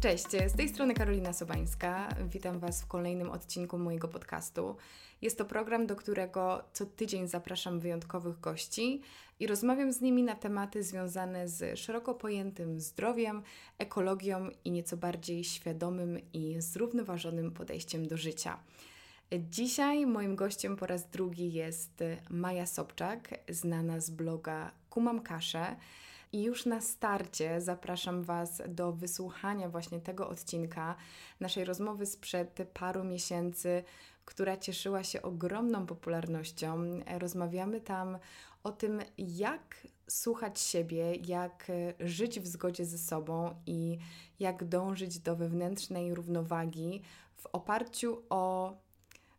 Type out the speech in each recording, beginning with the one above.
Cześć, z tej strony Karolina Sobańska. Witam Was w kolejnym odcinku mojego podcastu. Jest to program, do którego co tydzień zapraszam wyjątkowych gości i rozmawiam z nimi na tematy związane z szeroko pojętym zdrowiem, ekologią i nieco bardziej świadomym i zrównoważonym podejściem do życia. Dzisiaj moim gościem po raz drugi jest Maja Sobczak, znana z bloga Kumam Kaszę. I już na starcie zapraszam Was do wysłuchania właśnie tego odcinka naszej rozmowy sprzed paru miesięcy, która cieszyła się ogromną popularnością. Rozmawiamy tam o tym, jak słuchać siebie, jak żyć w zgodzie ze sobą i jak dążyć do wewnętrznej równowagi w oparciu o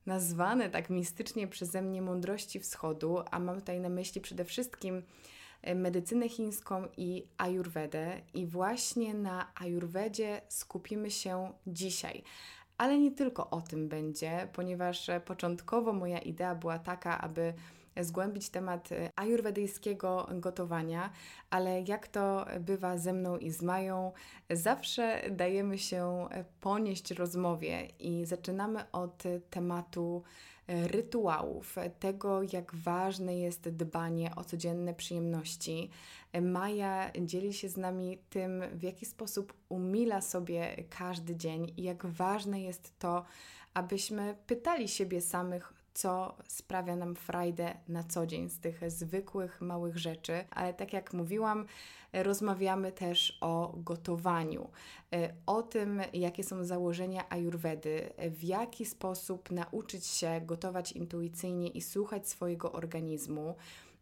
nazwane tak mistycznie przeze mnie mądrości wschodu, a mam tutaj na myśli przede wszystkim E, medycynę chińską i ajurwedę. I właśnie na ajurwedzie skupimy się dzisiaj. Ale nie tylko o tym będzie, ponieważ początkowo moja idea była taka, aby zgłębić temat e, ajurwedyjskiego gotowania, ale jak to bywa ze mną i z Mają, zawsze dajemy się ponieść rozmowie i zaczynamy od tematu rytuałów, tego jak ważne jest dbanie o codzienne przyjemności. Maja dzieli się z nami tym, w jaki sposób umila sobie każdy dzień i jak ważne jest to, abyśmy pytali siebie samych, co sprawia nam frajdę na co dzień z tych zwykłych, małych rzeczy. Ale tak jak mówiłam, rozmawiamy też o gotowaniu, e, o tym, jakie są założenia ajurwedy, w jaki sposób nauczyć się gotować intuicyjnie i słuchać swojego organizmu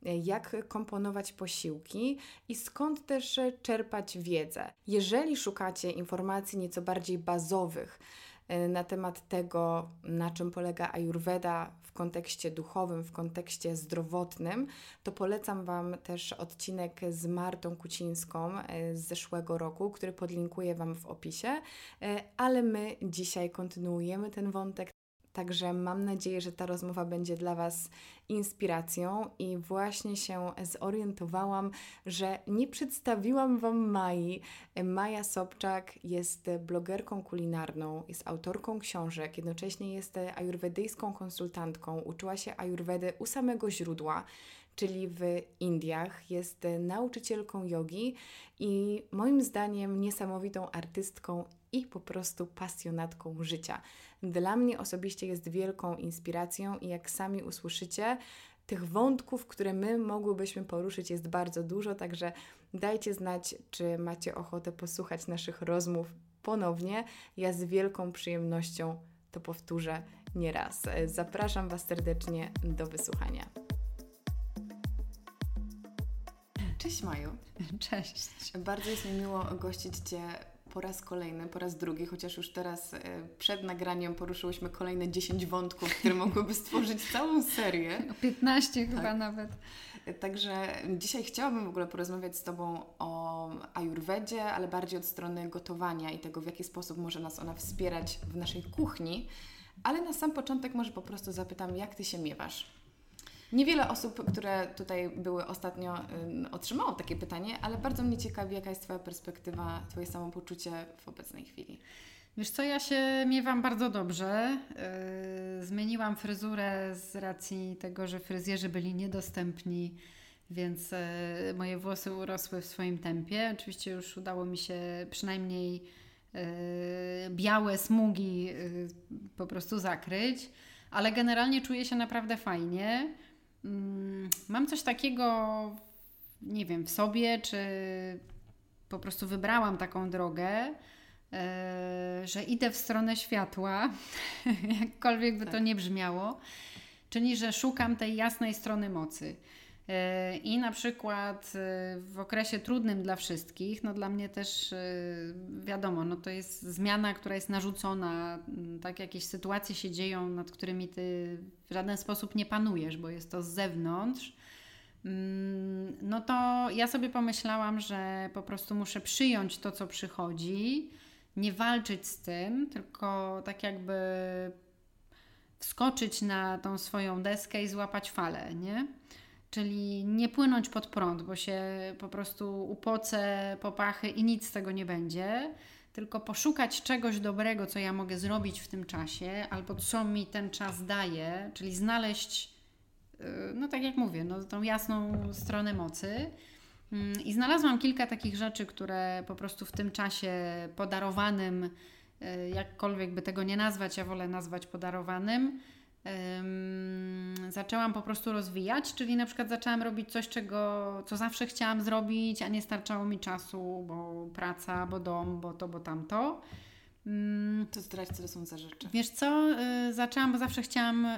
e, jak komponować posiłki i skąd też czerpać wiedzę. Jeżeli szukacie informacji nieco bardziej bazowych, E, na temat tego, na czym polega Ayurveda kontekście duchowym, w kontekście zdrowotnym, to polecam Wam też odcinek z Martą Kucińską e, z zeszłego roku, który podlinkuję Wam w opisie. E, ale my dzisiaj kontynuujemy ten wątek. Także mam nadzieję, że ta rozmowa będzie dla Was inspiracją i właśnie się zorientowałam, że nie przedstawiłam Wam Mai. Maja Sobczak jest blogerką kulinarną, jest autorką książek, jednocześnie jest ajurwedyjską konsultantką, uczyła się ajurwedy u samego źródła czyli w Indiach. Jest nauczycielką jogi i moim zdaniem niesamowitą artystką i po prostu pasjonatką życia. Dla mnie osobiście jest wielką inspiracją i jak sami usłyszycie, tych wątków, które my mogłybyśmy poruszyć, jest bardzo dużo, także dajcie znać, czy macie ochotę posłuchać naszych rozmów ponownie. Ja z wielką przyjemnością to powtórzę nieraz. Zapraszam Was serdecznie do wysłuchania. Cześć Maju. Cześć. Bardzo jest mi miło gościć Cię po raz kolejny, po raz drugi, chociaż już teraz e, przed nagraniem poruszyłyśmy kolejne 10 wątków, które mogłyby stworzyć całą serię. 15 tak. chyba nawet. Także dzisiaj chciałabym w ogóle porozmawiać z Tobą o ajurwedzie, ale bardziej od strony gotowania i tego, w jaki sposób może nas ona wspierać w naszej kuchni. Ale na sam początek może po prostu zapytam, jak Ty się miewasz? Niewiele osób, które tutaj były ostatnio, otrzymało takie pytanie, ale bardzo mnie ciekawi, jaka jest Twoja perspektywa, Twoje samopoczucie w obecnej chwili. Wiesz co, ja się miewam bardzo dobrze. Yy, zmieniłam fryzurę z racji tego, że fryzjerzy byli niedostępni, więc yy, moje włosy urosły w swoim tempie. Oczywiście już udało mi się przynajmniej yy, białe smugi po prostu zakryć, ale generalnie czuję się naprawdę fajnie. Mm, mam coś takiego, nie wiem, w sobie, czy po prostu wybrałam taką drogę, e, że idę w stronę światła, jakkolwiek by tak. to nie brzmiało, czyli że szukam tej jasnej strony mocy. I na przykład e, w okresie trudnym dla wszystkich, no dla mnie też wiadomo, no to jest zmiana, która jest narzucona, tak jakieś sytuacje się dzieją, nad którymi ty w żaden sposób nie panujesz, bo jest to z zewnątrz. Mm, no to ja sobie pomyślałam, że po prostu muszę przyjąć to, co przychodzi, nie walczyć z tym, tylko tak jakby wskoczyć na tą swoją deskę i złapać falę, nie? Czyli nie płynąć pod prąd, bo się po prostu upocę, popachy i nic z tego nie będzie, tylko poszukać czegoś dobrego, co ja mogę zrobić w tym czasie, albo co mi ten czas daje, czyli znaleźć, yy, no tak jak mówię, no, tą jasną stronę mocy. Mm, I znalazłam kilka takich rzeczy, które po prostu w tym czasie podarowanym, yy, jakkolwiek by tego nie nazwać, ja wolę nazwać podarowanym, zaczęłam po prostu rozwijać, czyli na przykład zaczęłam robić coś, czego, co zawsze chciałam zrobić, a nie starczało mi czasu, bo praca, bo dom, bo to, bo tamto. Mm, to zdradź, co to są za rzeczy. Wiesz co, y, zaczęłam, bo zawsze chciałam y,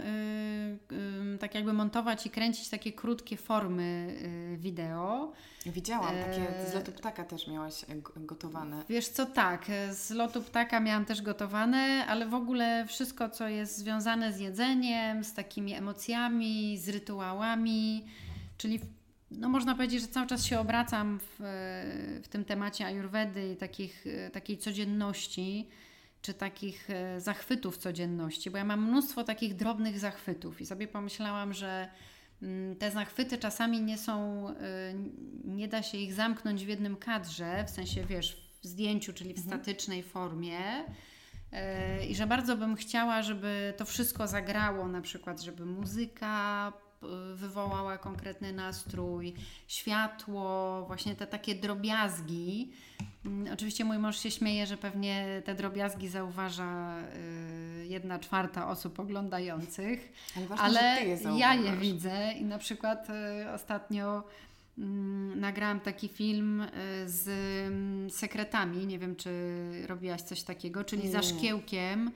y, tak jakby montować i kręcić takie krótkie formy wideo. Widziałam, takie z lotu ptaka też miałaś gotowane. Wiesz co, tak, z lotu ptaka miałam też gotowane, ale w ogóle wszystko, co jest związane z jedzeniem, z takimi emocjami, z rytuałami, czyli no można powiedzieć, że cały czas się obracam w, w tym temacie ayurvedy i takich, takiej codzienności, czy takich e, zachwytów codzienności, bo ja mam mnóstwo takich drobnych zachwytów i sobie pomyślałam, że mm, te zachwyty czasami nie są, e, nie da się ich zamknąć w jednym kadrze, w sensie wiesz, w zdjęciu, czyli w mhm. statycznej formie. E, I że bardzo bym chciała, żeby to wszystko zagrało, na przykład, żeby muzyka wywołała konkretny nastrój, światło, właśnie te takie drobiazgi. Mm, oczywiście mój mąż się śmieje, że pewnie te drobiazgi zauważa y, jedna czwarta osób oglądających, ale, ale je ja je widzę i na przykład y, ostatnio mm, nagrałam taki film y, z mm, sekretami, nie wiem czy robiłaś coś takiego, czyli za szkiełkiem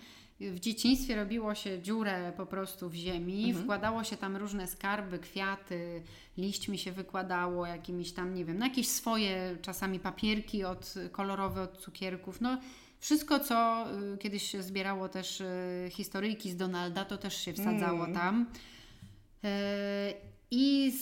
w dzieciństwie robiło się dziurę po prostu w ziemi, mhm. wkładało się tam różne skarby, kwiaty, liść mi się wykładało, jakimiś tam, nie wiem, na jakieś swoje czasami papierki od, kolorowe od cukierków, no wszystko, co y, kiedyś się zbierało też y, historyjki z Donalda, to też się wsadzało mm. tam. I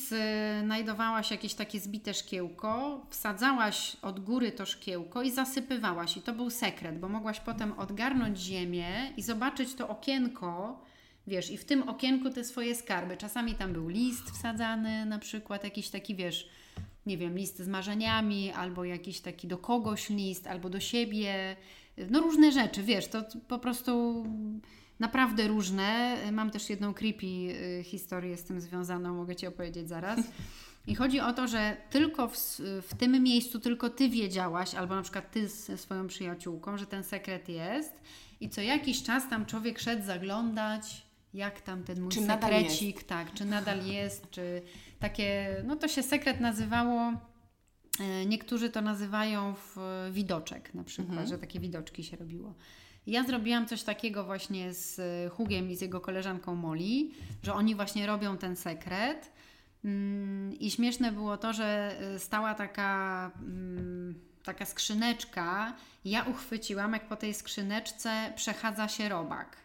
znajdowałaś jakieś takie zbite szkiełko, wsadzałaś od góry to szkiełko i zasypywałaś. I to był sekret, bo mogłaś potem odgarnąć ziemię i zobaczyć to okienko, wiesz, i w tym okienku te swoje skarby. Czasami tam był list wsadzany, na przykład jakiś taki, wiesz, nie wiem, list z marzeniami, albo jakiś taki do kogoś list, albo do siebie. No różne rzeczy, wiesz, to po prostu naprawdę różne. Mam też jedną creepy y, historię z tym związaną, mogę Ci opowiedzieć zaraz. I chodzi o to, że tylko w, w, tym miejscu tylko Ty wiedziałaś, albo na przykład Ty ze swoją przyjaciółką, że ten sekret jest i co jakiś czas tam człowiek szedł zaglądać, jak tam ten mój czy sekrecik, tak, czy nadal jest, czy takie, no to się sekret nazywało, e, niektórzy to nazywają w widoczek na przykład, mhm. że takie widoczki się robiło. Ja zrobiłam coś takiego właśnie z Hugiem i z jego koleżanką Molly, że oni właśnie robią ten sekret. Mm, I śmieszne było to, że y, stała taka, mm, taka skrzyneczka. Ja uchwyciłam, jak po tej skrzyneczce przechadza się robak.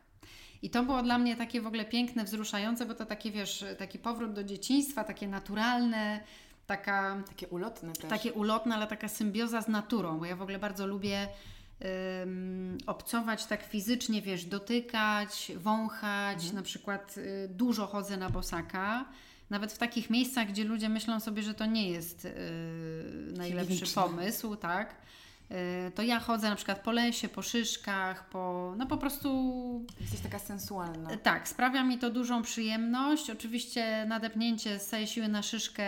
I to było dla mnie takie w ogóle piękne, wzruszające, bo to takie, wiesz, taki powrót do dzieciństwa, takie naturalne, taka... Takie ulotne też. Takie ulotne, ale taka symbioza z naturą, bo ja w ogóle bardzo lubię obcować tak fizycznie, wiesz, dotykać, wąchać, mhm. na przykład y, dużo chodzę na bosaka, nawet w takich miejscach, gdzie ludzie myślą sobie, że to nie jest y, najlepszy pomysł, tak? Y, to ja chodzę na przykład po lesie, po szyszkach, po, no po prostu... Jesteś taka sensualna. Tak, sprawia mi to dużą przyjemność. Oczywiście nadepnięcie z całej siły na szyszkę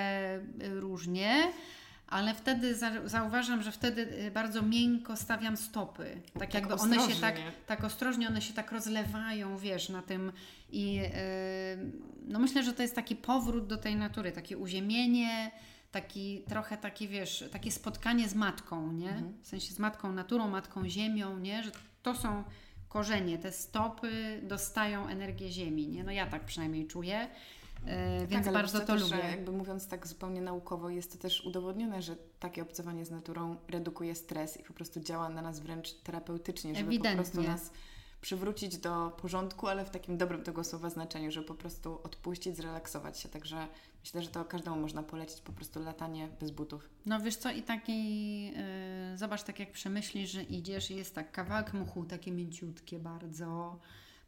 różnie, ale wtedy zauważam, że wtedy y, bardzo miękko stawiam stopy. Tak, tak jakby one się tak, tak ostrożnie, one się tak rozlewają, wiesz, na tym i yy, no myślę, że to jest taki powrót do tej natury, takie uziemienie, taki trochę takie, wiesz, takie spotkanie z matką, nie? Mhm. W sensie z matką naturą, matką ziemią, nie? Że to są korzenie, te stopy dostają energię ziemi, nie? No ja tak przynajmniej czuję. E, więc tak, bardzo to, lubię. jakby mówiąc tak zupełnie naukowo, jest to też udowodnione, że takie obcowanie z naturą redukuje stres i po prostu działa na nas wręcz terapeutycznie, żeby Ewidentnie. po prostu nas przywrócić do porządku, ale w takim dobrym tego słowa znaczeniu, żeby po prostu odpuścić, zrelaksować się. Także myślę, że to każdemu można polecić po prostu latanie bez butów. No wiesz co, i taki, yy, zobacz tak jak przemyślisz, że idziesz i jest tak kawałek muchu, takie mięciutkie bardzo,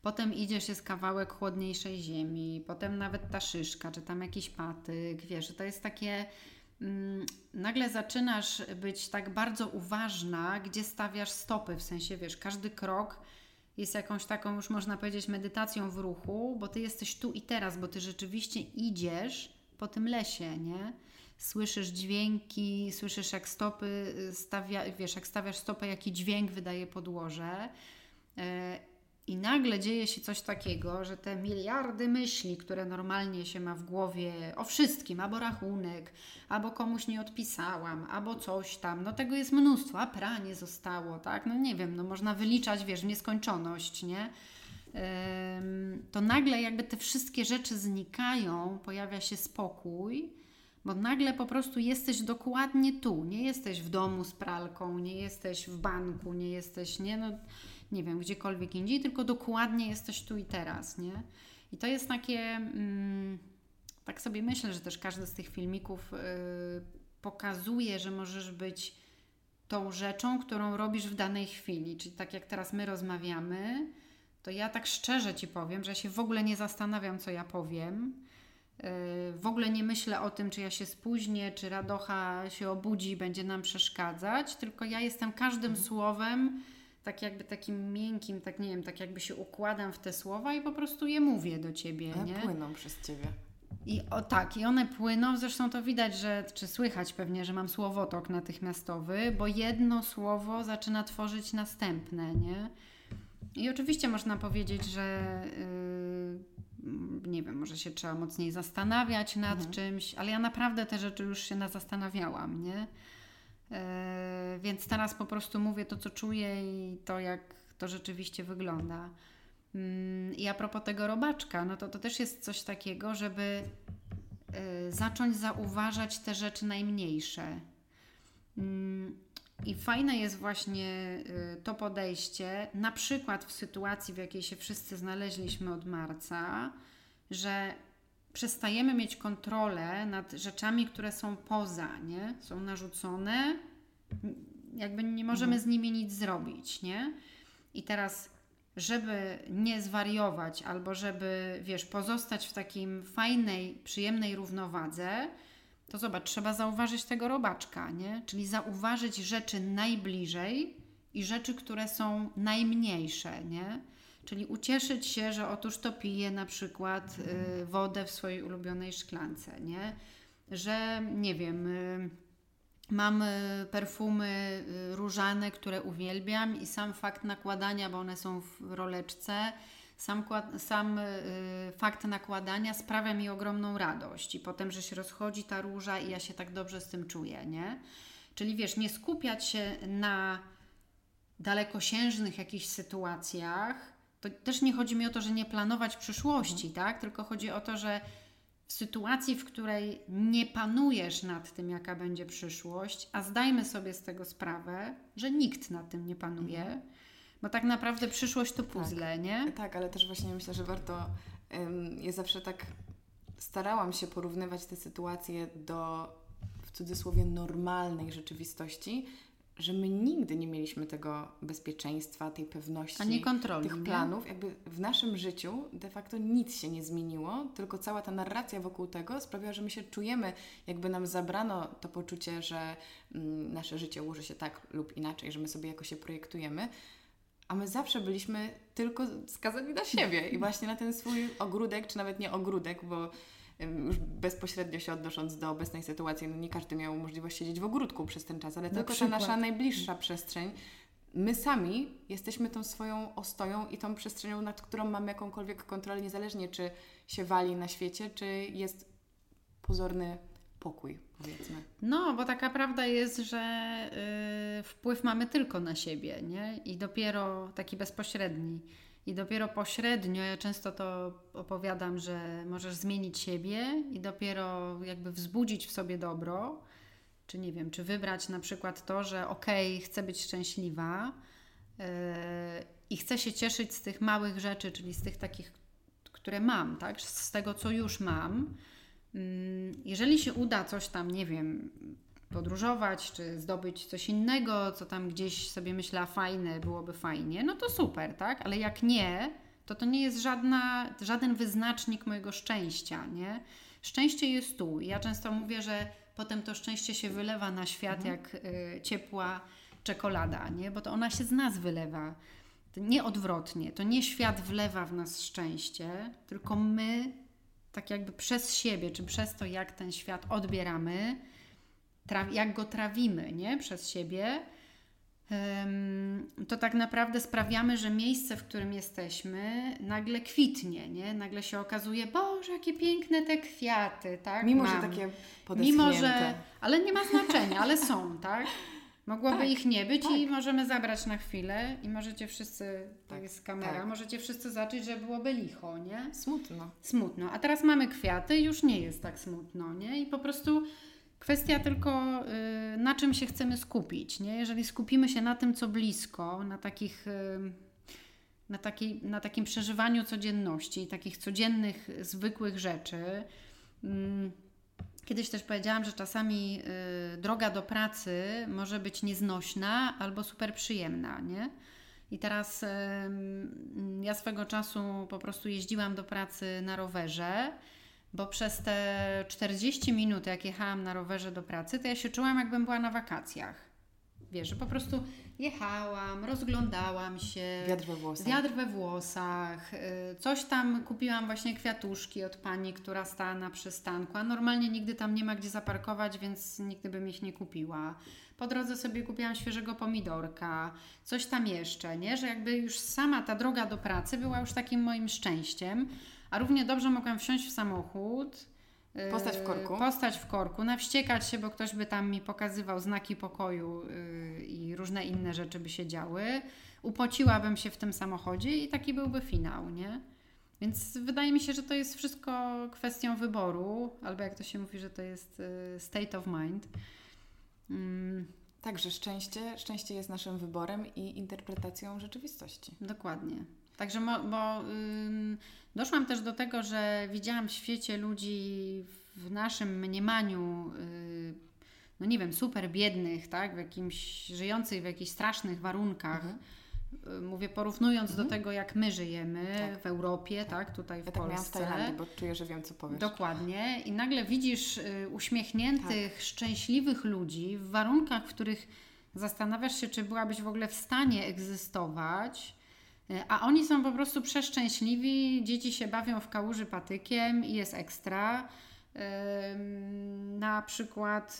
Potem idziesz, jest kawałek chłodniejszej ziemi, potem nawet ta szyszka, czy tam jakiś patyk, wiesz, to jest takie mm, nagle zaczynasz być tak bardzo uważna, gdzie stawiasz stopy, w sensie wiesz, każdy krok jest jakąś taką, już można powiedzieć, medytacją w ruchu, bo ty jesteś tu i teraz, bo ty rzeczywiście idziesz po tym lesie, nie? Słyszysz dźwięki, słyszysz jak stopy stawia, wiesz, jak stawiasz stopę, jaki dźwięk wydaje podłoże. I nagle dzieje się coś takiego, że te miliardy myśli, które normalnie się ma w głowie o wszystkim, albo rachunek, albo komuś nie odpisałam, albo coś tam, no tego jest mnóstwo, a pranie zostało, tak? No nie wiem, no można wyliczać, wiesz, nieskończoność, nie? To nagle jakby te wszystkie rzeczy znikają, pojawia się spokój, bo nagle po prostu jesteś dokładnie tu. Nie jesteś w domu z pralką, nie jesteś w banku, nie jesteś, nie, no, nie wiem, gdziekolwiek indziej, tylko dokładnie jesteś tu i teraz, nie? I to jest takie, mm, tak sobie myślę, że też każdy z tych filmików yy, pokazuje, że możesz być tą rzeczą, którą robisz w danej chwili. Czyli tak jak teraz my rozmawiamy, to ja tak szczerze Ci powiem, że ja się w ogóle nie zastanawiam, co ja powiem w ogóle nie myślę o tym, czy ja się spóźnię, czy radocha się obudzi i będzie nam przeszkadzać, tylko ja jestem każdym mhm. słowem tak jakby takim miękkim, tak nie wiem, tak jakby się układam w te słowa i po prostu je mówię do ciebie. One nie? płyną przez ciebie. I o tak, i one płyną, zresztą to widać, że, czy słychać pewnie, że mam słowotok natychmiastowy, bo jedno słowo zaczyna tworzyć następne, nie? I oczywiście można powiedzieć, że. Yy, nie wiem, może się trzeba mocniej zastanawiać nad mhm. czymś, ale ja naprawdę te rzeczy już się na zastanawiałam, nie? E, więc teraz po prostu mówię to, co czuję i to, jak to rzeczywiście wygląda. Mm, I a propos tego robaczka, no to to też jest coś takiego, żeby y, zacząć zauważać te rzeczy najmniejsze. Mm, I fajne jest właśnie y, to podejście, na przykład w sytuacji, w jakiej się wszyscy znaleźliśmy od marca, że przestajemy mieć kontrolę nad rzeczami, które są poza, nie? Są narzucone, jakby nie możemy mhm. z nimi nic zrobić, nie? I teraz, żeby nie zwariować albo żeby, wiesz, pozostać w takim fajnej, przyjemnej równowadze, to zobacz, trzeba zauważyć tego robaczka, nie? Czyli zauważyć rzeczy najbliżej i rzeczy, które są najmniejsze, nie? Czyli ucieszyć się, że otóż to pije na przykład y, wodę w swojej ulubionej szklance, nie? Że nie wiem, y, mam y, perfumy y, różane, które uwielbiam i sam fakt nakładania, bo one są w roleczce, sam, sam y, fakt nakładania sprawia mi ogromną radość i potem, że się rozchodzi ta róża i ja się tak dobrze z tym czuję, nie? Czyli wiesz, nie skupiać się na dalekosiężnych jakichś sytuacjach, to też nie chodzi mi o to, że nie planować przyszłości, mhm. tak? Tylko chodzi o to, że w sytuacji, w której nie panujesz nad tym, jaka będzie przyszłość, a zdajmy sobie z tego sprawę, że nikt nad tym nie panuje, mhm. bo tak naprawdę przyszłość to puzzle, tak. nie? Tak, ale też właśnie myślę, że warto. Ym, ja zawsze tak starałam się porównywać te sytuacje do w cudzysłowie normalnej rzeczywistości, że my nigdy nie mieliśmy tego bezpieczeństwa, tej pewności, tych planów. Nie? Jakby w naszym życiu de facto nic się nie zmieniło, tylko cała ta narracja wokół tego sprawia, że my się czujemy, jakby nam zabrano to poczucie, że mm, nasze życie ułoży się tak lub inaczej, że my sobie jako się projektujemy. A my zawsze byliśmy tylko skazani na siebie i właśnie na ten swój ogródek, czy nawet nie ogródek, bo już bezpośrednio się odnosząc do obecnej sytuacji, no nie każdy miał możliwość siedzieć w ogródku przez ten czas, ale Na tylko przykład. ta nasza najbliższa przestrzeń, my sami jesteśmy tą swoją ostoją i tą przestrzenią, nad którą mamy jakąkolwiek kontrolę, niezależnie czy się wali na świecie, czy jest pozorny pokój, powiedzmy. No, bo taka prawda jest, że yy, wpływ mamy tylko na siebie, nie? I dopiero taki bezpośredni. I dopiero pośrednio, ja często to opowiadam, że możesz zmienić siebie i dopiero jakby wzbudzić w sobie dobro, czy nie wiem, czy wybrać na przykład to, że okej, okay, chcę być szczęśliwa yy, i chcę się cieszyć z tych małych rzeczy, czyli z tych takich, które mam, tak? Z tego, co już mam. Yy, jeżeli się uda coś tam, nie wiem, podróżować, czy zdobyć coś innego, co tam gdzieś sobie myślała fajne, byłoby fajnie, no to super, tak? Ale jak nie, to to nie jest żadna, żaden wyznacznik mojego szczęścia, nie? Szczęście jest tu. Ja często mówię, że potem to szczęście się wylewa na świat jak y, ciepła czekolada, nie? Bo to ona się z nas wylewa. To nie odwrotnie. To nie świat wlewa w nas szczęście, tylko my tak jakby przez siebie, czy przez to, jak ten świat odbieramy, jak go trawimy, nie? Przez siebie, to tak naprawdę sprawiamy, że miejsce, w którym jesteśmy, nagle kwitnie, nie? Nagle się okazuje, Boże, jakie piękne te kwiaty, tak? Mimo, Mam. że takie podeschnięte. Mimo, że... Ale nie ma znaczenia, ale są, tak? Mogłoby tak, ich nie być tak. i możemy zabrać na chwilę i możecie wszyscy, tak, jest kamera, tak. możecie wszyscy zacząć, że byłoby licho, nie? Smutno. Smutno. A teraz mamy kwiaty i już nie jest tak smutno, nie? I po prostu Kwestia tylko, y, na czym się chcemy skupić. Nie? Jeżeli skupimy się na tym, co blisko, na, takich, y, na, takiej, na takim przeżywaniu codzienności, takich codziennych, zwykłych rzeczy. Mm, kiedyś też powiedziałam, że czasami y, droga do pracy może być nieznośna albo super przyjemna. Nie? I teraz ja swego czasu po prostu jeździłam do pracy na rowerze bo przez te 40 minut, jak jechałam na rowerze do pracy, to ja się czułam, jakbym była na wakacjach. Wiesz, że po prostu jechałam, rozglądałam się. Wiatr we włosach. Wiatr we włosach. Y, coś tam kupiłam właśnie kwiatuszki od pani, która stała na przystanku, a normalnie nigdy tam nie ma gdzie zaparkować, więc nigdy bym ich nie kupiła. Po drodze sobie kupiłam świeżego pomidorka, coś tam jeszcze, nie? Że jakby już sama ta droga do pracy była już takim moim szczęściem. A równie dobrze mogłam wsiąść w samochód, y, Postać w korku. Postać w korku, nawściekać się, bo ktoś by tam mi pokazywał znaki pokoju yy, i różne inne rzeczy by się działy. Upociłabym się w tym samochodzie i taki byłby finał, nie? Więc wydaje mi się, że to jest wszystko kwestią wyboru, albo jak to się mówi, że to jest yy, state of mind. Mm. Także szczęście, szczęście jest naszym wyborem i interpretacją rzeczywistości. Dokładnie. Także, mo, bo ym, doszłam też do tego, że widziałam w świecie ludzi w naszym mniemaniu, yy, no nie wiem, super biednych, tak, w jakimś, żyjących w jakichś strasznych warunkach. Mhm. Y, mówię, porównując mhm. do tego, jak my żyjemy tak. w Europie, tak, tak tutaj w ja Polsce. Tak w Tajlandii, bo czuję, że wiem, co powiesz. Dokładnie. I nagle widzisz y, uśmiechniętych, tak. szczęśliwych ludzi w warunkach, w których zastanawiasz się, czy byłabyś w ogóle w stanie egzystować, a oni są po prostu przeszczęśliwi, dzieci się bawią w kałuży patykiem i jest ekstra. Na przykład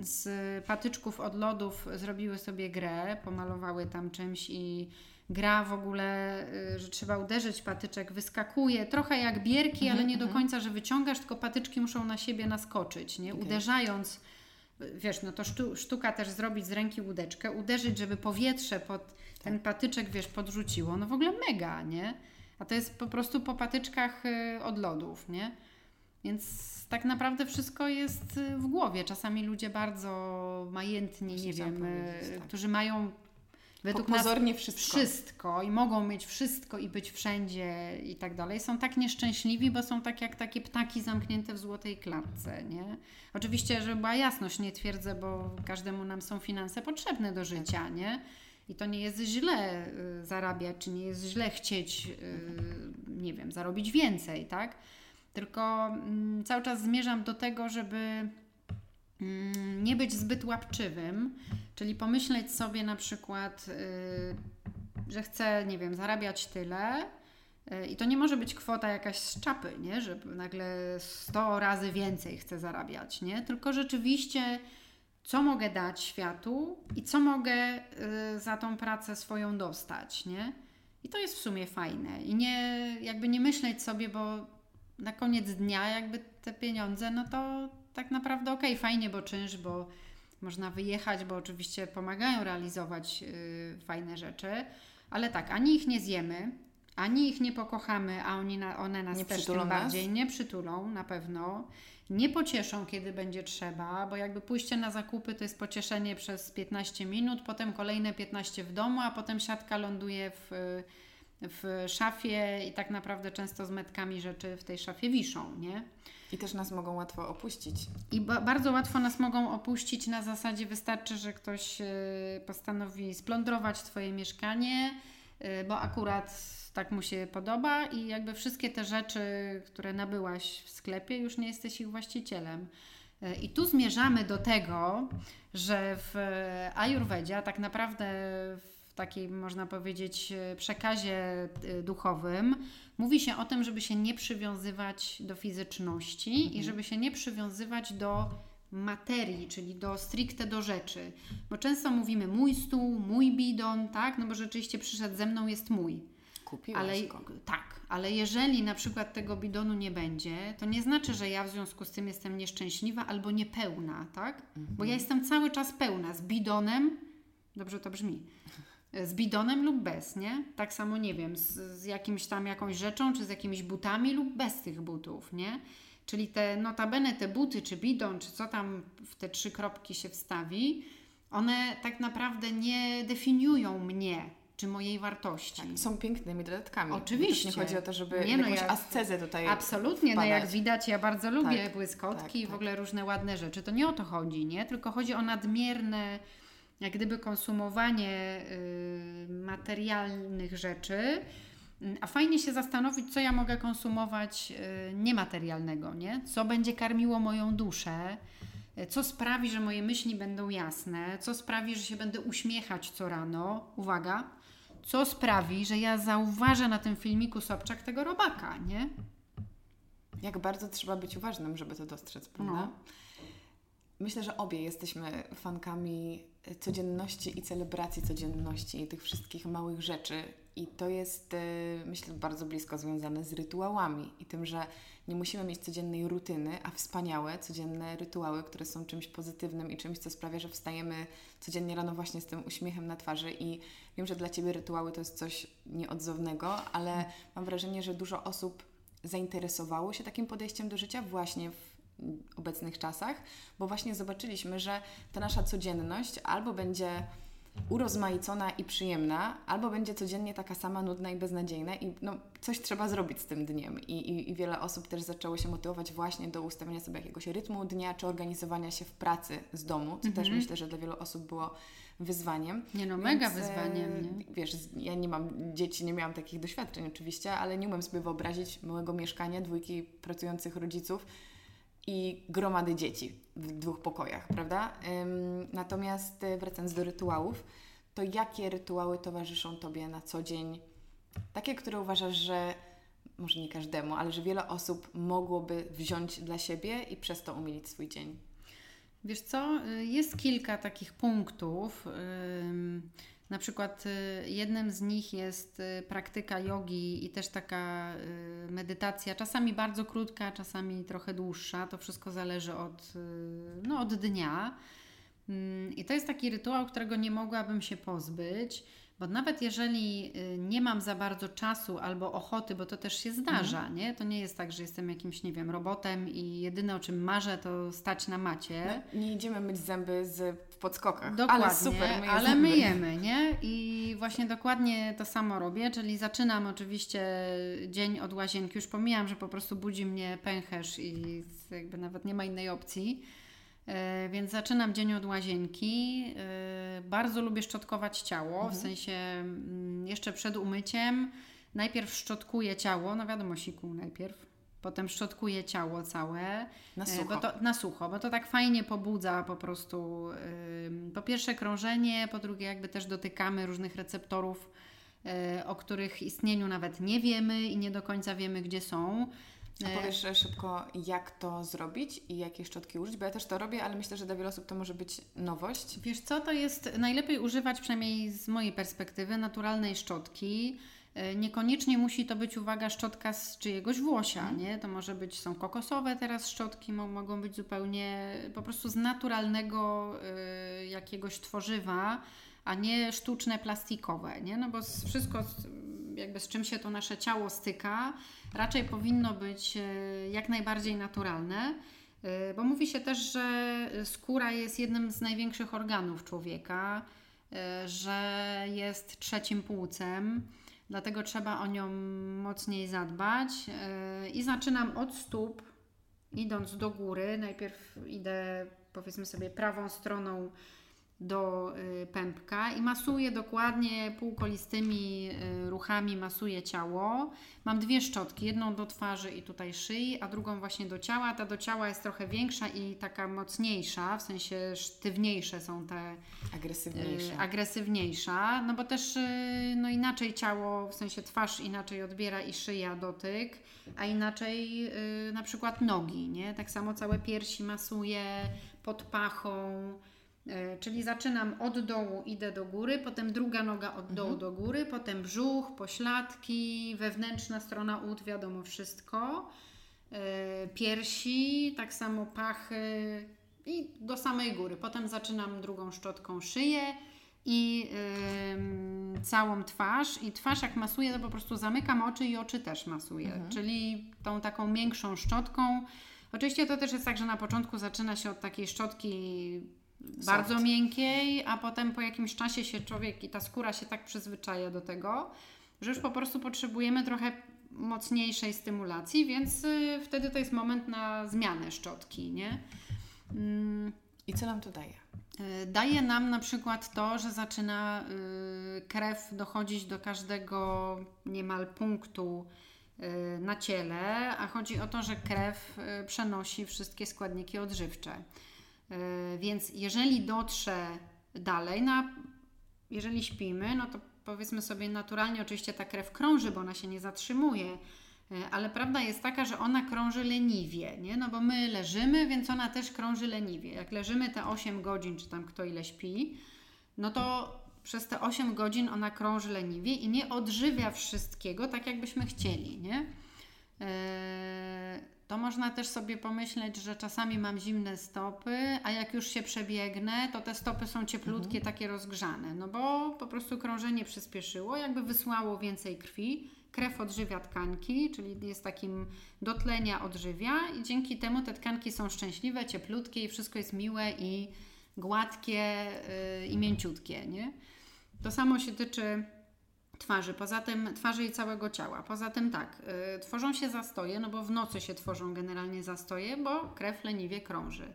z patyczków od lodów zrobiły sobie grę, pomalowały tam czymś i gra w ogóle, y, że trzeba uderzyć patyczek, wyskakuje, trochę jak bierki, mhm, ale nie do mhm. końca, że wyciągasz, tylko patyczki muszą na siebie naskoczyć, nie? Uderzając, wiesz, no to sztuka też zrobić z ręki łódeczkę, uderzyć, żeby powietrze pod ten patyczek, wiesz, podrzuciło. No w ogóle mega, nie? A to jest po prostu po patyczkach y, od lodów, nie? Więc tak naprawdę wszystko jest y, w głowie. Czasami ludzie bardzo majętni, nie wiem, y, tak. którzy mają według Pozornie nas wszystko. wszystko i mogą mieć wszystko i być wszędzie i tak dalej, są tak nieszczęśliwi, bo są tak jak takie ptaki zamknięte w złotej klatce, nie? Oczywiście, żeby była jasność, nie twierdzę, bo każdemu nam są finanse potrzebne do życia, nie? I to nie jest źle y, zarabiać, czy nie jest źle chcieć, y, nie wiem, zarobić więcej, tak? Tylko mm, cały czas zmierzam do tego, żeby mm, nie być zbyt łapczywym, czyli pomyśleć sobie na przykład, y, że chcę, nie wiem, zarabiać tyle. I to nie może być kwota jakaś z czapy, nie? że nagle 100 razy więcej chcę zarabiać, nie? Tylko rzeczywiście co mogę dać światu i co mogę y, za tą pracę swoją dostać, nie? I to jest w sumie fajne. I nie, jakby nie myśleć sobie, bo na koniec dnia jakby te pieniądze, no to tak naprawdę okej, okay, fajnie, bo czynsz, bo można wyjechać, bo oczywiście pomagają realizować y, fajne rzeczy, ale tak, ani ich nie zjemy, ani ich nie pokochamy, a oni na, one nas nie też tym bardziej nie przytulą na pewno. Nie pocieszą, kiedy będzie trzeba, bo jakby pójście na zakupy to jest pocieszenie przez 15 minut, potem kolejne 15 w domu, a potem siatka ląduje w, w szafie i tak naprawdę często z metkami rzeczy w tej szafie wiszą, nie? I też nas mogą łatwo opuścić. I ba bardzo łatwo nas mogą opuścić na zasadzie wystarczy, że ktoś y, postanowi splądrować Twoje mieszkanie, y, bo akurat tak mu się podoba i jakby wszystkie te rzeczy, które nabyłaś w sklepie, już nie jesteś ich właścicielem. E, I tu zmierzamy do tego, że w Ayurvedzie, a tak naprawdę w takim, można powiedzieć, przekazie duchowym, mówi się o tym, żeby się nie przywiązywać do fizyczności mhm. i żeby się nie przywiązywać do materii, czyli do stricte do rzeczy. Bo często mówimy mój stół, mój bidon, tak? No bo rzeczywiście przyszedł ze mną, jest mój. Kupiłaś ale, go. Tak, ale jeżeli na przykład tego bidonu nie będzie, to nie znaczy, że ja w związku z tym jestem nieszczęśliwa albo niepełna, tak? Mhm. Bo ja jestem cały czas pełna z bidonem, dobrze to brzmi, z bidonem lub bez, nie? Tak samo, nie wiem, z, z jakimś tam jakąś rzeczą, czy z jakimiś butami lub bez tych butów, nie? Czyli te notabene, te buty, czy bidon, czy co tam w te trzy kropki się wstawi, one tak naprawdę nie definiują mnie, czy mojej wartości. Tak, są pięknymi dodatkami. Oczywiście. Nie chodzi o to, żeby nie, no jakąś ja, ascezę tutaj Absolutnie, wpadać. no jak widać, ja bardzo lubię tak, błyskotki tak, i w tak. ogóle różne ładne rzeczy. To nie o to chodzi, nie? Tylko chodzi o nadmierne jak gdyby konsumowanie y, materialnych rzeczy, mm, a fajnie się zastanowić, co ja mogę konsumować y, niematerialnego, nie? Co będzie karmiło moją duszę, y, co sprawi, że moje myśli będą jasne, co sprawi, że się będę uśmiechać co rano. Uwaga, co sprawi, że ja zauważę na tym filmiku Sobczak tego robaka, nie? Jak bardzo trzeba być uważnym, żeby to dostrzec, prawda? No. Myślę, że obie jesteśmy fankami codzienności i celebracji codzienności i tych wszystkich małych rzeczy. I to jest, e, myślę, bardzo blisko związane z rytuałami i tym, że nie musimy mieć codziennej rutyny, a wspaniałe, codzienne rytuały, które są czymś pozytywnym i czymś, co sprawia, że wstajemy codziennie rano właśnie z tym uśmiechem na twarzy. I wiem, że dla Ciebie rytuały to jest coś nieodzownego, ale mam wrażenie, że dużo osób zainteresowało się takim podejściem do życia właśnie w obecnych czasach, bo właśnie zobaczyliśmy, że ta nasza codzienność albo będzie urozmaicona i przyjemna, albo będzie codziennie taka sama nudna i beznadziejna i no, coś trzeba zrobić z tym dniem. I, i, I wiele osób też zaczęło się motywować właśnie do ustawienia sobie jakiegoś rytmu dnia, czy organizowania się w pracy z domu, co też mhm. myślę, że dla wielu osób było wyzwaniem. Nie no, mega Więc, wyzwaniem. Nie? Wiesz, ja nie mam dzieci, nie miałam takich doświadczeń oczywiście, ale nie umiem sobie wyobrazić małego mieszkania, dwójki pracujących rodziców, i gromady dzieci w dwóch pokojach, prawda? Natomiast e, wracając do rytuałów, to jakie rytuały towarzyszą Tobie na co dzień? Takie, które uważasz, że może nie każdemu, ale że wiele osób mogłoby wziąć dla siebie i przez to umilić swój dzień? Wiesz co, y, jest kilka takich punktów. Na przykład y, jednym z nich jest y, praktyka jogi i też taka y, medytacja, czasami bardzo krótka, czasami trochę dłuższa. To wszystko zależy od, no, od dnia. Mm, I to jest taki rytuał, którego nie mogłabym się pozbyć. Bo nawet jeżeli nie mam za bardzo czasu albo ochoty, bo to też się zdarza, mhm. nie? To nie jest tak, że jestem jakimś, nie wiem, robotem i jedyne o czym marzę to stać na macie. No, nie idziemy myć zęby z, w podskokach, dokładnie, ale super, myję ale myjemy, nie? I właśnie dokładnie to samo robię, czyli zaczynam oczywiście dzień od łazienki, już pomijam, że po prostu budzi mnie pęcherz i jakby nawet nie ma innej opcji E, więc zaczynam dzień od łazienki. E, bardzo lubię szczotkować ciało, mhm. w sensie mm, jeszcze przed umyciem. Najpierw szczotkuję ciało, no wiadomo, siku najpierw. Potem szczotkuję ciało całe. Na e, sucho. Bo to, na sucho, bo to tak fajnie pobudza po prostu po pierwsze krążenie, po drugie jakby też dotykamy różnych receptorów, o których istnieniu nawet nie wiemy i nie do końca wiemy, gdzie są. A powiesz szybko, jak to zrobić i jakie szczotki użyć? Bo ja też to robię, ale myślę, że dla wielu osób to może być nowość. Wiesz co, to jest najlepiej używać, przynajmniej z mojej perspektywy, naturalnej szczotki. E, niekoniecznie musi to być, uwaga, szczotka z czyjegoś włosia, nie? To może być, są kokosowe teraz szczotki, mogą być zupełnie po prostu z naturalnego y, jakiegoś tworzywa, a nie sztuczne, plastikowe, nie? No bo wszystko, jakby z czym się to nasze ciało styka, raczej powinno być e, jak najbardziej naturalne. E, bo mówi się też, że skóra jest jednym z największych organów człowieka, że jest trzecim płucem, dlatego trzeba o nią mocniej zadbać. I zaczynam od stóp, idąc do góry. Najpierw idę, powiedzmy sobie, prawą stroną do y, pępka i masuję dokładnie półkolistymi y, ruchami, masuję ciało. Mam dwie szczotki, jedną do twarzy i tutaj szyi, a drugą właśnie do ciała. Ta do ciała jest trochę większa i taka mocniejsza, w sensie sztywniejsze są te agresywniejsze. Y, agresywniejsza, no bo też no inaczej ciało, w sensie twarz inaczej odbiera i szyja dotyk, a inaczej na przykład nogi, nie? Tak samo całe piersi masuję pod pachą czyli zaczynam od dołu, idę do góry, potem druga noga od dołu mhm. do góry, potem brzuch, pośladki, wewnętrzna strona ud, wiadomo wszystko, e, piersi, tak samo pachy i do samej góry. Potem zaczynam drugą szczotką szyję i yy, całą twarz. I twarz jak masuję, to po prostu zamykam oczy i oczy też masuję. Mhm. Czyli tą taką większą szczotką. Oczywiście to też jest tak, że na początku zaczyna się od takiej szczotki bardzo miękkiej, a potem po jakimś czasie się człowiek i ta skóra się tak przyzwyczaja do tego, że już po prostu potrzebujemy trochę mocniejszej stymulacji, więc y, wtedy to jest moment na zmianę szczotki, nie? Mm. I co nam to daje? Y, daje nam na przykład to, że zaczyna y, krew dochodzić do każdego niemal punktu na ciele, a chodzi o to, że krew przenosi wszystkie składniki odżywcze. E, więc jeżeli dotrze dalej, na, jeżeli śpimy, no to powiedzmy sobie naturalnie oczywiście ta krew krąży, bo ona się nie zatrzymuje, e, ale prawda jest taka, że ona krąży leniwie, nie? No bo my leżymy, więc ona też krąży leniwie. Jak leżymy te 8 godzin, czy tam kto ile śpi, no to przez te 8 godzin ona krąży leniwie i nie odżywia wszystkiego tak, jakbyśmy chcieli, nie? Eee, to można też sobie pomyśleć, że czasami mam zimne stopy, a jak już się przebiegnę, to te stopy są cieplutkie, mhm. takie rozgrzane, no bo po prostu krążenie przyspieszyło, jakby wysłało więcej krwi. Krew odżywia tkanki, czyli jest takim dotlenia odżywia i dzięki temu te tkanki są szczęśliwe, cieplutkie i wszystko jest miłe i gładkie yy, i mięciutkie, nie? To samo się tyczy twarzy, poza tym twarzy i całego ciała. Poza tym tak, y, tworzą się zastoje, no bo w nocy się tworzą generalnie zastoje, bo krew leniwie krąży.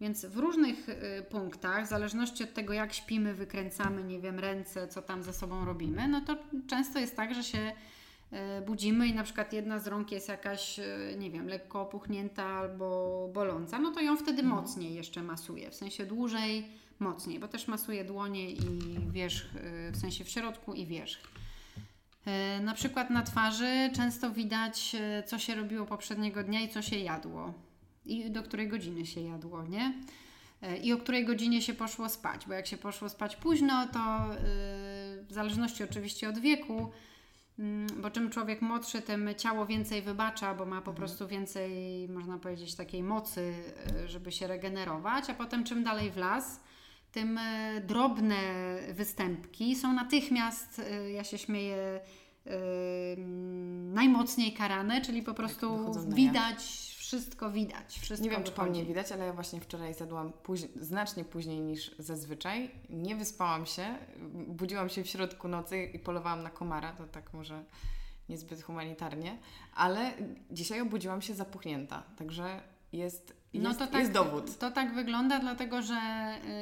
Więc w różnych y, punktach, w zależności od tego, jak śpimy, wykręcamy, nie wiem, ręce, co tam ze sobą robimy, no to często jest tak, że się y, budzimy i na przykład jedna z rąk jest jakaś, y, nie wiem, lekko opuchnięta albo boląca, no to ją wtedy mocniej jeszcze masuje, w sensie dłużej mocniej, bo też masuje dłonie i wierzch, y, w sensie w środku i wierzch. Y, na przykład na twarzy często widać, y, co się robiło poprzedniego dnia i co się jadło. I do której godziny się jadło, nie? I o której godzinie się poszło spać, bo jak się poszło spać późno, to w zależności oczywiście od wieku, mm, bo czym człowiek młodszy, tym ciało więcej wybacza, bo ma po mhm. prostu więcej, można powiedzieć, takiej mocy, żeby się regenerować, a potem czym dalej w las, tym e, drobne występki są natychmiast, e, ja się śmieję, e, najmocniej karane, czyli po prostu widać, wszystko widać. Wszystko nie wiem, wychodzi. czy po mnie widać, ale ja właśnie wczoraj zjadłam znacznie później niż zazwyczaj. Nie wyspałam się, budziłam się w środku nocy i polowałam na komara, to tak może niezbyt humanitarnie, ale dzisiaj obudziłam się zapuchnięta, także jest no jest, to tak, jest dowód. To tak wygląda, dlatego że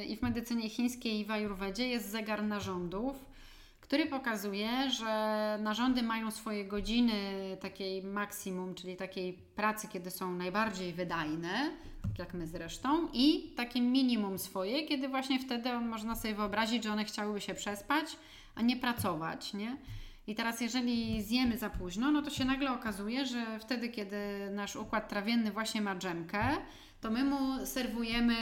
y, i w medycynie chińskiej, i w ajurwedzie jest zegar narządów, który pokazuje, że narządy mają swoje godziny takiej maksimum, czyli takiej pracy, kiedy są najbardziej wydajne, tak jak my zresztą, i takie minimum swoje, kiedy właśnie wtedy można sobie wyobrazić, że one chciałyby się przespać, a nie pracować, nie? I teraz, jeżeli zjemy za późno, no to się nagle okazuje, że wtedy, kiedy nasz układ trawienny właśnie ma dżemkę, to my mu serwujemy.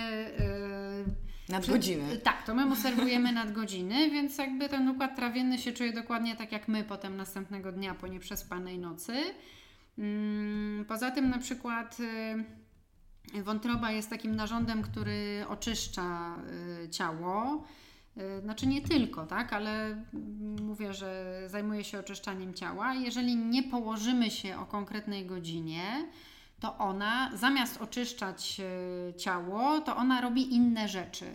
Yy, nadgodziny. Tak, to my mu serwujemy nadgodziny, więc jakby ten układ trawienny się czuje dokładnie tak jak my potem następnego dnia po nieprzespanej nocy. Yy, poza tym, na przykład. Yy, wątroba jest takim narządem, który oczyszcza y, ciało. Y, znaczy nie tylko, tak, ale mówię, że zajmuje się oczyszczaniem ciała. Jeżeli nie położymy się o konkretnej godzinie, to ona zamiast oczyszczać y, ciało, to ona robi inne rzeczy.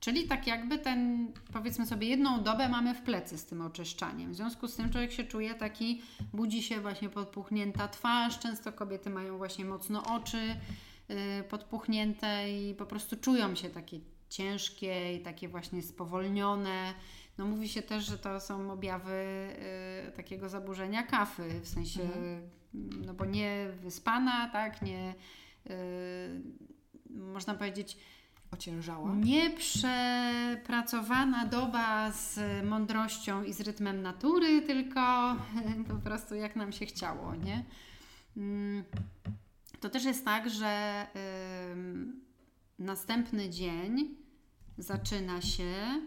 Czyli tak jakby ten, powiedzmy sobie, jedną dobę mamy w plecy z tym oczyszczaniem. W związku z tym człowiek się czuje taki, budzi się właśnie podpuchnięta twarz. Często kobiety mają właśnie mocno oczy yy, podpuchnięte i po prostu czują się takie ciężkie i takie właśnie spowolnione. No mówi się też, że to są objawy y, takiego zaburzenia kafy, w sensie, mhm. no bo nie wyspana, tak, nie y, można powiedzieć ociężała. Nieprzepracowana doba z mądrością i z rytmem natury, tylko po prostu jak nam się chciało, nie? Mm, to też jest tak, że następny dzień zaczyna się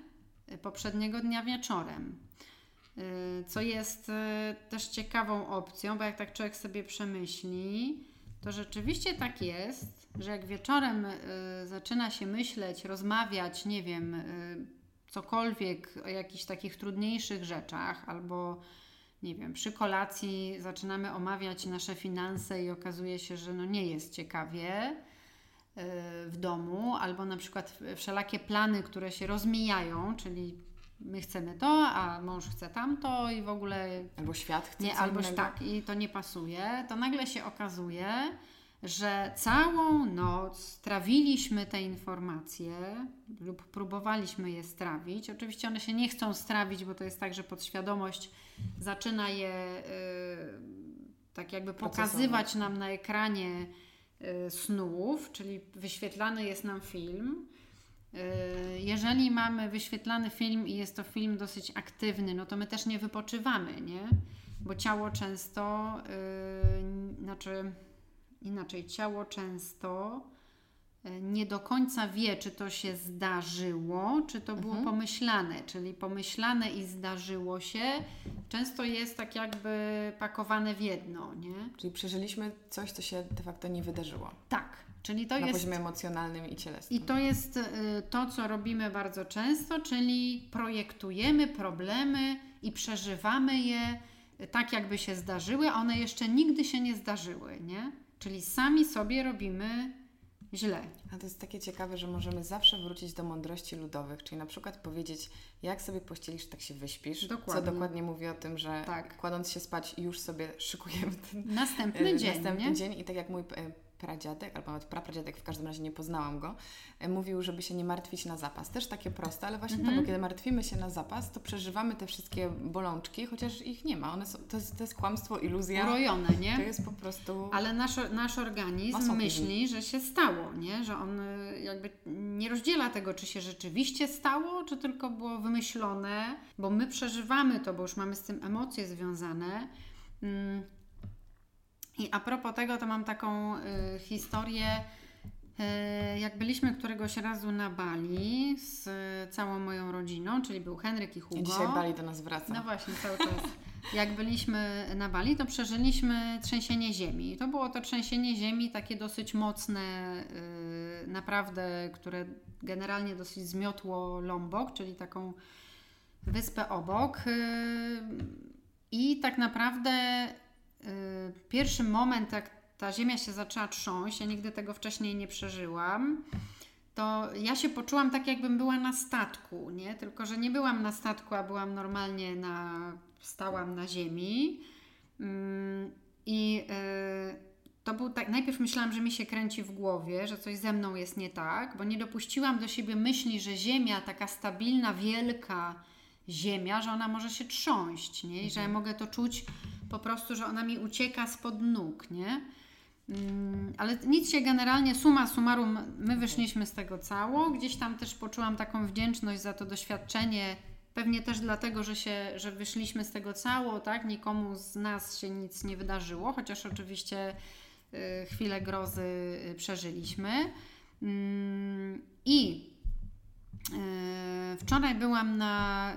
poprzedniego dnia wieczorem. Y, co jest y, też ciekawą opcją, bo jak tak człowiek sobie przemyśli, to rzeczywiście tak jest, że jak wieczorem y, zaczyna się myśleć, rozmawiać, nie wiem, cokolwiek o jakichś takich trudniejszych rzeczach, albo nie wiem, przy kolacji zaczynamy omawiać nasze finanse i okazuje się, że no nie jest ciekawie w domu, albo na przykład wszelakie plany, które się rozmijają, czyli my chcemy to, a mąż chce tamto i w ogóle. Albo świat chce nie, albo tak, i to nie pasuje, to nagle się okazuje, że całą noc trawiliśmy te informacje lub próbowaliśmy je strawić. Oczywiście one się nie chcą strawić, bo to jest tak, że podświadomość zaczyna je yy, tak jakby pokazywać nam na ekranie snów, czyli wyświetlany jest nam film. Yy, jeżeli mamy wyświetlany film i jest to film dosyć aktywny, no to my też nie wypoczywamy, nie? Bo ciało często, yy, znaczy inaczej, ciało często nie do końca wie, czy to się zdarzyło, czy to było mhm. pomyślane. Czyli pomyślane i zdarzyło się często jest tak jakby pakowane w jedno, nie? Czyli przeżyliśmy coś, co się de facto nie wydarzyło. Tak. Czyli to Na jest, poziomie emocjonalnym i cielesnym. I to jest y, to, co robimy bardzo często, czyli projektujemy problemy i przeżywamy je tak, jakby się zdarzyły, a one jeszcze nigdy się nie zdarzyły, nie? Czyli sami sobie robimy źle. A to jest takie ciekawe, że możemy zawsze wrócić do mądrości ludowych, czyli na przykład powiedzieć, jak sobie pościelisz, tak się wyśpisz. Dokładnie. Co dokładnie mówi o tym, że tak. kładąc się spać już sobie szykujemy ten następny dzień. Następny nie? dzień i tak jak mój e, pradziadek, albo nawet prapradziadek, w każdym razie nie poznałam go, e, mówił, żeby się nie martwić na zapas. Też takie proste, ale właśnie mm -hmm. to, bo mhm. kiedy martwimy się na zapas, to przeżywamy te wszystkie bolączki, chociaż ich nie ma. One są, to, jest, to jest kłamstwo, iluzja. Urojone, nie? To jest po prostu... Ale nasz, nasz organizm myśli, że się stało, nie? Że on y, jakby nie rozdziela tego, czy się rzeczywiście stało, czy tylko było wymyślone, bo my przeżywamy to, bo już mamy z tym emocje związane. Mm i a propos tego, to mam taką y, historię. Y, jak byliśmy któregoś razu na Bali z y, całą moją rodziną, czyli był Henryk i Hugo. I dzisiaj Bali do nas wraca. No właśnie, cały czas. Jak byliśmy na Bali, to przeżyliśmy trzęsienie ziemi. To było to trzęsienie ziemi takie dosyć mocne, y, naprawdę, które generalnie dosyć zmiotło Lombok, czyli taką wyspę obok. Y, I tak naprawdę pierwszy moment, jak ta ziemia się zaczęła trząść, ja nigdy tego wcześniej nie przeżyłam, to ja się poczułam tak, jakbym była na statku, nie? Tylko, że nie byłam na statku, a byłam normalnie na, stałam na ziemi. Mm, I y, to był tak, najpierw myślałam, że mi się kręci w głowie, że coś ze mną jest nie tak, bo nie dopuściłam do siebie myśli, że ziemia, taka stabilna, wielka ziemia, że ona może się trząść, nie? I że ja mogę to czuć po prostu, że ona mi ucieka spod nóg, nie? Mm, ale nic się generalnie, suma summarum, my wyszliśmy z tego cało. Gdzieś tam też poczułam taką wdzięczność za to doświadczenie. Pewnie też dlatego, że, się, że wyszliśmy z tego cało, tak? Nikomu z nas się nic nie wydarzyło, chociaż oczywiście y, chwilę grozy y, przeżyliśmy. Mm, I y, wczoraj byłam na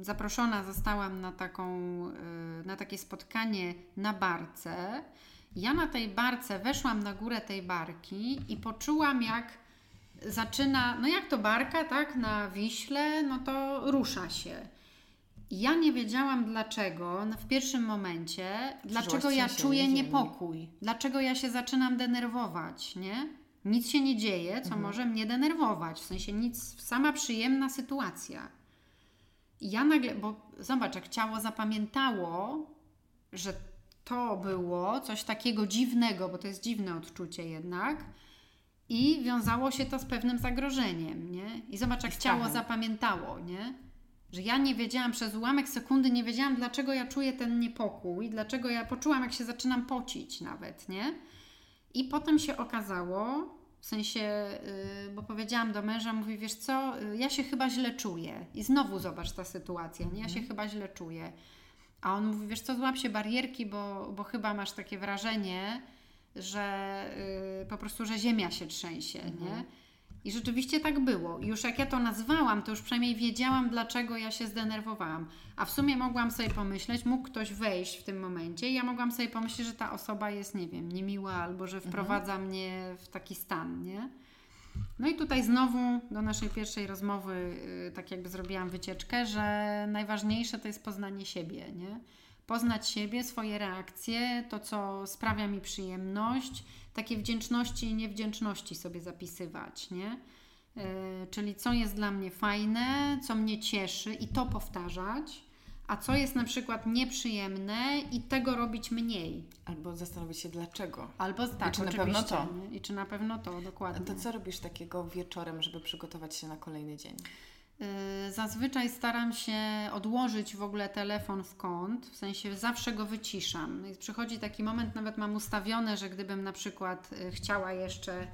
zaproszona zostałam na, taką, y, na takie spotkanie na barce. Ja na tej barce weszłam na górę tej barki i poczułam, jak zaczyna, no jak to barka, tak, na Wiśle, no to rusza się. Ja nie wiedziałam dlaczego no w pierwszym momencie, dlaczego ja czuję niepokój, dlaczego ja się zaczynam denerwować, nie? Nic się nie dzieje, co mhm. może mnie denerwować, w sensie nic, sama przyjemna sytuacja ja nagle, bo zobacz, jak ciało zapamiętało, że to było coś takiego dziwnego, bo to jest dziwne odczucie jednak, I wiązało się to z pewnym zagrożeniem, nie? I zobacz, jak I ciało zapamiętało, nie? Że ja nie wiedziałam przez ułamek sekundy, nie wiedziałam, dlaczego ja czuję ten niepokój, dlaczego ja poczułam, jak się zaczynam pocić nawet, nie? I potem się okazało, w sensie, yy, bo powiedziałam do męża, mówi, wiesz co, yy, ja się chyba źle czuję. I znowu zobacz ta sytuacja, nie? Ja się chyba źle czuję. A on mówi, wiesz co, złap się barierki, bo, bo chyba masz takie wrażenie, że yy, po prostu, że ziemia się trzęsie, nie? I rzeczywiście tak było. Już jak ja to nazwałam, to już przynajmniej wiedziałam, dlaczego ja się zdenerwowałam. A w sumie mogłam sobie pomyśleć, mógł ktoś wejść w tym momencie i ja mogłam sobie pomyśleć, że ta osoba jest, nie wiem, niemiła albo że wprowadza mnie w taki stan, nie? No i tutaj znowu do naszej pierwszej rozmowy yy, tak jakby zrobiłam wycieczkę, że najważniejsze to jest poznanie siebie, nie? Poznać siebie, swoje reakcje, to co sprawia mi przyjemność, takie wdzięczności i niewdzięczności sobie zapisywać, nie? Yy, czyli co jest dla mnie fajne, co mnie cieszy i to powtarzać, a co jest na przykład nieprzyjemne i tego robić mniej. Albo zastanowić się dlaczego. Albo tak, czy na pewno to? nie? I czy na pewno to, A dokładnie. to co robisz takiego wieczorem, żeby przygotować się na kolejny dzień? Y, Zazwyczaj staram się odłożyć w ogóle telefon w kąt, w sensie zawsze go wyciszam. I przychodzi taki moment, nawet mam ustawione, że gdybym na przykład y, chciała jeszcze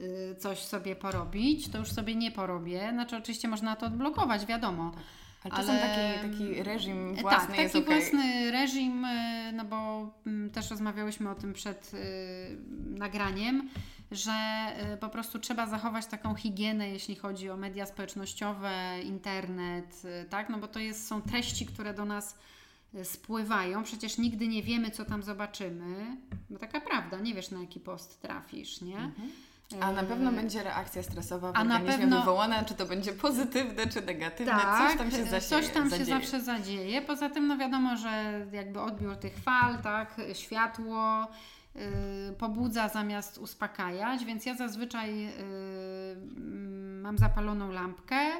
y, coś sobie porobić, to już sobie nie porobię. Znaczy oczywiście można to odblokować, wiadomo. Ale czasem taki, taki reżim tak, własny taki jest okej. własny reżim, no bo mm, też rozmawiałyśmy o tym przed nagraniem, że y, po prostu trzeba zachować taką higienę, jeśli chodzi o media społecznościowe, internet, y, tak? No bo to jest, są treści, które do nas y, spływają. Przecież nigdy nie wiemy, co tam zobaczymy. Bo taka prawda, nie wiesz, na jaki post trafisz, nie? A na pewno będzie reakcja stresowa w a na pewno- wywołana, czy to będzie pozytywne, czy negatywne, Tak, coś tam się coś tam się zadzieje. zawsze zadzieje. Poza tym, no wiadomo, że jakby odbiór tych fal, tak, światło pobudza zamiast uspokajać, więc ja zazwyczaj yy, mm, mam zapaloną lampkę.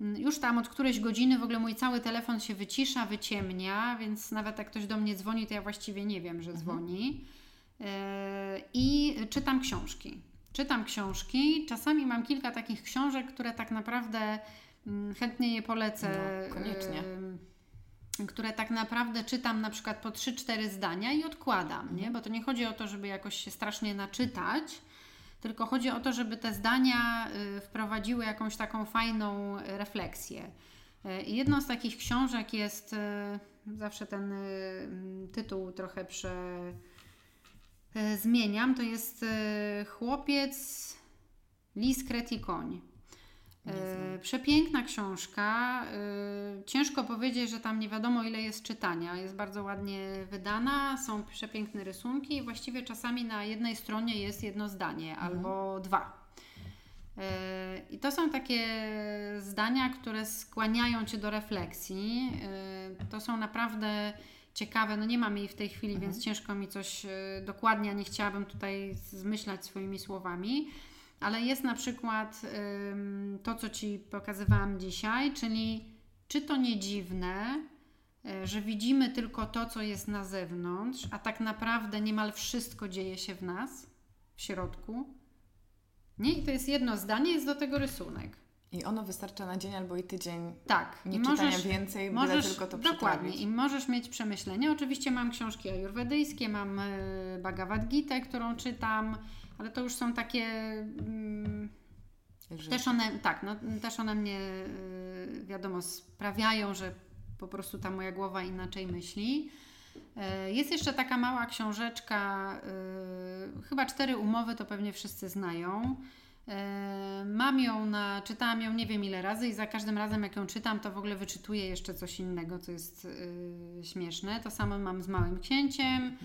Mm, Już tam od którejś godziny w ogóle mój cały telefon się wycisza, wyciemnia, więc nawet jak ktoś do mnie dzwoni, to ja właściwie nie wiem, że dzwoni. Yy, I czytam książki. Czytam książki. Czasami mam kilka takich książek, które tak naprawdę mm, chętnie je polecę. No, koniecznie. Które tak naprawdę czytam na przykład po 3-4 zdania i odkładam, nie? Bo to nie chodzi o to, żeby jakoś się strasznie naczytać, tylko chodzi o to, żeby te zdania y, wprowadziły jakąś taką fajną refleksję. Y, I jedną z takich książek jest, y, zawsze ten mm, tytuł trochę prze, zmieniam, to jest Chłopiec, Lis, Kret Przepiękna książka. e, Ciężko powiedzieć, że tam nie wiadomo ile jest czytania. Jest bardzo ładnie wydana, są przepiękne rysunki i właściwie czasami na jednej stronie jest jedno zdanie albo dwa. E, I to są takie zdania, które skłaniają Cię do refleksji. E, To są naprawdę ciekawe. No nie mam jej w tej chwili, więc ciężko mi coś e, dokładnie, nie chciałabym tutaj zmyślać swoimi słowami. Ale jest na przykład to, co Ci pokazywałam dzisiaj, czyli czy to nie dziwne, y, że widzimy tylko to, co jest na zewnątrz, a tak naprawdę niemal wszystko dzieje się w nas, w środku. Nie? I to jest jedno zdanie, jest do tego rysunek. I ono wystarcza na dzień albo i tydzień Tak. nie czytania więcej, możesz, tylko to Dokładnie. I możesz mieć przemyślenia. Oczywiście mam książki ajurwedyjskie, mam y, Bhagavad Gita, którą czytam, ale to już są takie... Mm, też one, tak, no, też one mnie, y, wiadomo, sprawiają, że po prostu ta moja głowa inaczej myśli. Y, Jest jeszcze taka mała książeczka, y, chyba cztery umowy, to pewnie wszyscy znają. Y, Mam ją na, czytałam ją nie wiem ile razy i za każdym razem jak ją czytam, to w ogóle wyczytuję jeszcze coś innego, co jest y, śmieszne. To samo mam z Małym Księciem.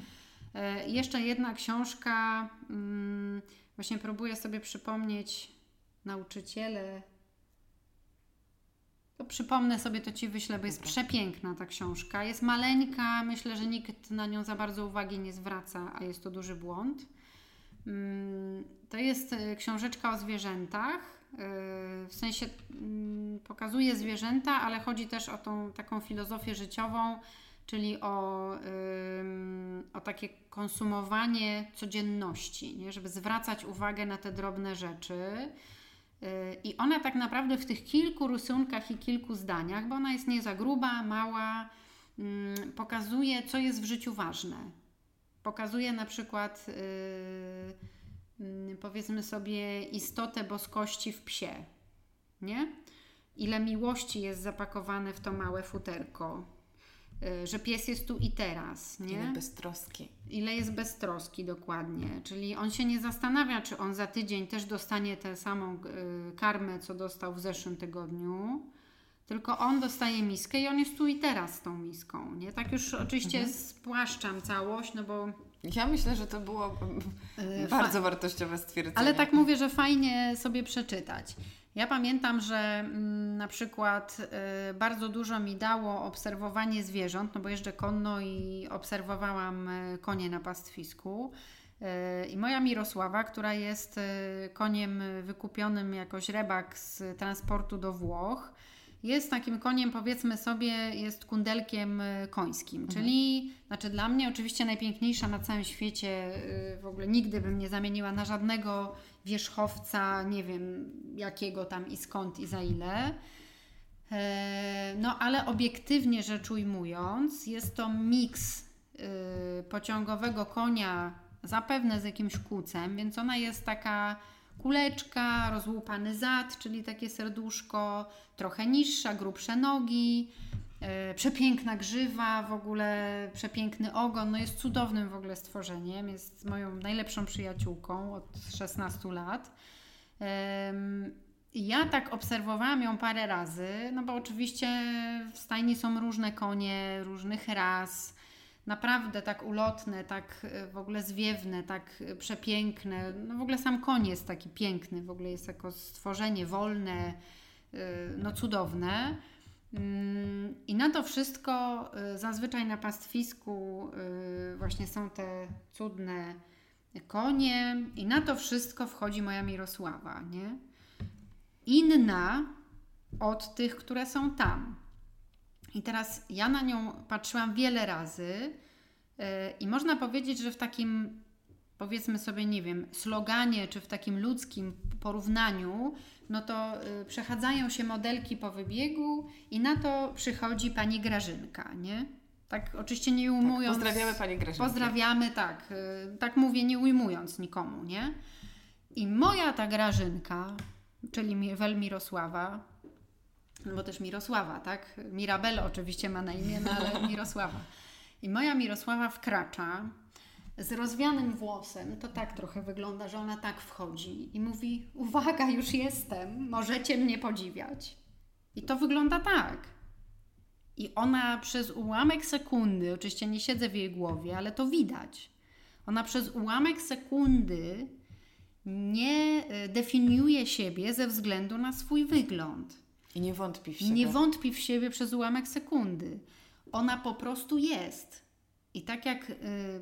Y, Jeszcze jedna książka, mm, właśnie próbuję sobie przypomnieć, nauczyciele. To przypomnę sobie, to Ci wyślę, bo jest przepiękna ta książka. Jest maleńka, myślę, że nikt na nią za bardzo uwagi nie zwraca, a jest to duży błąd. Mm, To jest e, książeczka o zwierzętach. e, W sensie mm, pokazuje zwierzęta, ale chodzi też o tą taką filozofię życiową, czyli o, ym, o takie konsumowanie codzienności, nie? żeby zwracać uwagę na te drobne rzeczy. Yy, I ona tak naprawdę w tych kilku rysunkach i kilku zdaniach, bo ona jest nie za gruba, mała, yy, pokazuje, co jest w życiu ważne. Pokazuje na przykład, yy, powiedzmy sobie, istotę boskości w psie, nie? Ile miłości jest zapakowane w to małe futerko że pies jest tu i teraz, nie? Ile beztroski. Ile jest beztroski, dokładnie. Czyli on się nie zastanawia, czy on za tydzień też dostanie tę samą y, karmę, co dostał w zeszłym tygodniu, tylko on dostaje miskę i on jest tu i teraz z tą miską, nie? Tak już oczywiście mhm. spłaszczam całość, no bo... Ja myślę, że to było y, bardzo wartościowe stwierdzenie. Ale tak mówię, że fajnie sobie przeczytać. Ja pamiętam, że mm, na przykład y, bardzo dużo mi dało obserwowanie zwierząt, no bo jeżdżę konno i obserwowałam y, konie na pastwisku. Y, I moja Mirosława, która jest koniem wykupionym jakoś rebak z transportu do Włoch, jest takim koniem, powiedzmy sobie, jest kundelkiem y, końskim, mhm. czyli, znaczy dla mnie oczywiście najpiękniejsza na całym świecie, y, w ogóle nigdy bym nie zamieniła na żadnego wierzchowca, nie wiem jakiego tam i skąd i za ile. E, no ale obiektywnie rzecz ujmując, jest to miks y, pociągowego konia, zapewne z jakimś kucem, więc ona jest taka kuleczka, rozłupany zad, czyli takie serduszko, trochę niższa, grubsze nogi, e, przepiękna grzywa, w ogóle przepiękny ogon, no jest cudownym w ogóle stworzeniem, jest moją najlepszą przyjaciółką od 16 lat. ja tak obserwowałam ją parę razy, no bo oczywiście w stajni są różne konie, różnych ras, naprawdę tak ulotne, tak e, w ogóle zwiewne, tak e, przepiękne. No w ogóle sam koń jest taki piękny, w ogóle jest jako stworzenie wolne, e, no cudowne. Mm, I na to wszystko zazwyczaj na pastwisku właśnie są te cudne konie i na to wszystko wchodzi moja Mirosława, nie? Inna od tych, które są tam. I teraz ja na nią patrzyłam wiele razy yy, i można powiedzieć, że w takim powiedzmy sobie, nie wiem, sloganie czy w takim ludzkim porównaniu, no to yy, przechadzają się modelki po wybiegu i na to przychodzi pani Grażynka, nie? Tak, oczywiście nie ujmując. Tak, pozdrawiamy pani Grażynkę. Pozdrawiamy, tak. Yy, tak mówię, nie ujmując nikomu, nie? I moja ta Grażynka, czyli Welmirosława, no bo też Mirosława, tak? Mirabel oczywiście ma na imię, no ale Mirosława. I moja Mirosława wkracza z rozwianym włosem, to tak trochę wygląda, że ona tak wchodzi i mówi: Uwaga, już jestem, możecie mnie podziwiać. I to wygląda tak. I ona przez ułamek sekundy, oczywiście nie siedzę w jej głowie, ale to widać. Ona przez ułamek sekundy nie e, definiuje siebie ze względu na swój wygląd. I nie wątpi w siebie. Nie wątpi w siebie przez ułamek sekundy. Ona po prostu jest. I tak jak y,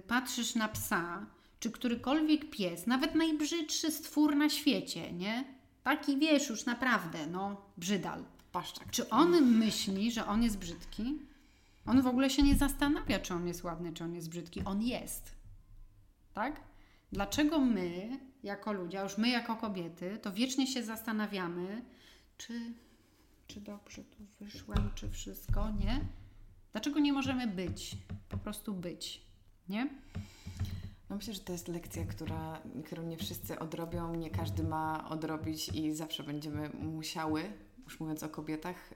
patrzysz na psa, czy którykolwiek pies, nawet najbrzydszy stwór na świecie, nie? Taki wiesz już naprawdę, no, brzydal. Paszczak. Czy on myśli, że on jest brzydki? On w ogóle się nie zastanawia, czy on jest ładny, czy on jest brzydki. On jest. Tak? Dlaczego my, jako ludzie, a już my, jako kobiety, to wiecznie się zastanawiamy, czy czy dobrze tu wyszłam, czy wszystko, nie? Dlaczego nie możemy być? Po prostu być, nie? No myślę, że to jest lekcja, która, którą nie wszyscy odrobią, nie każdy ma odrobić i zawsze będziemy musiały, już mówiąc o kobietach,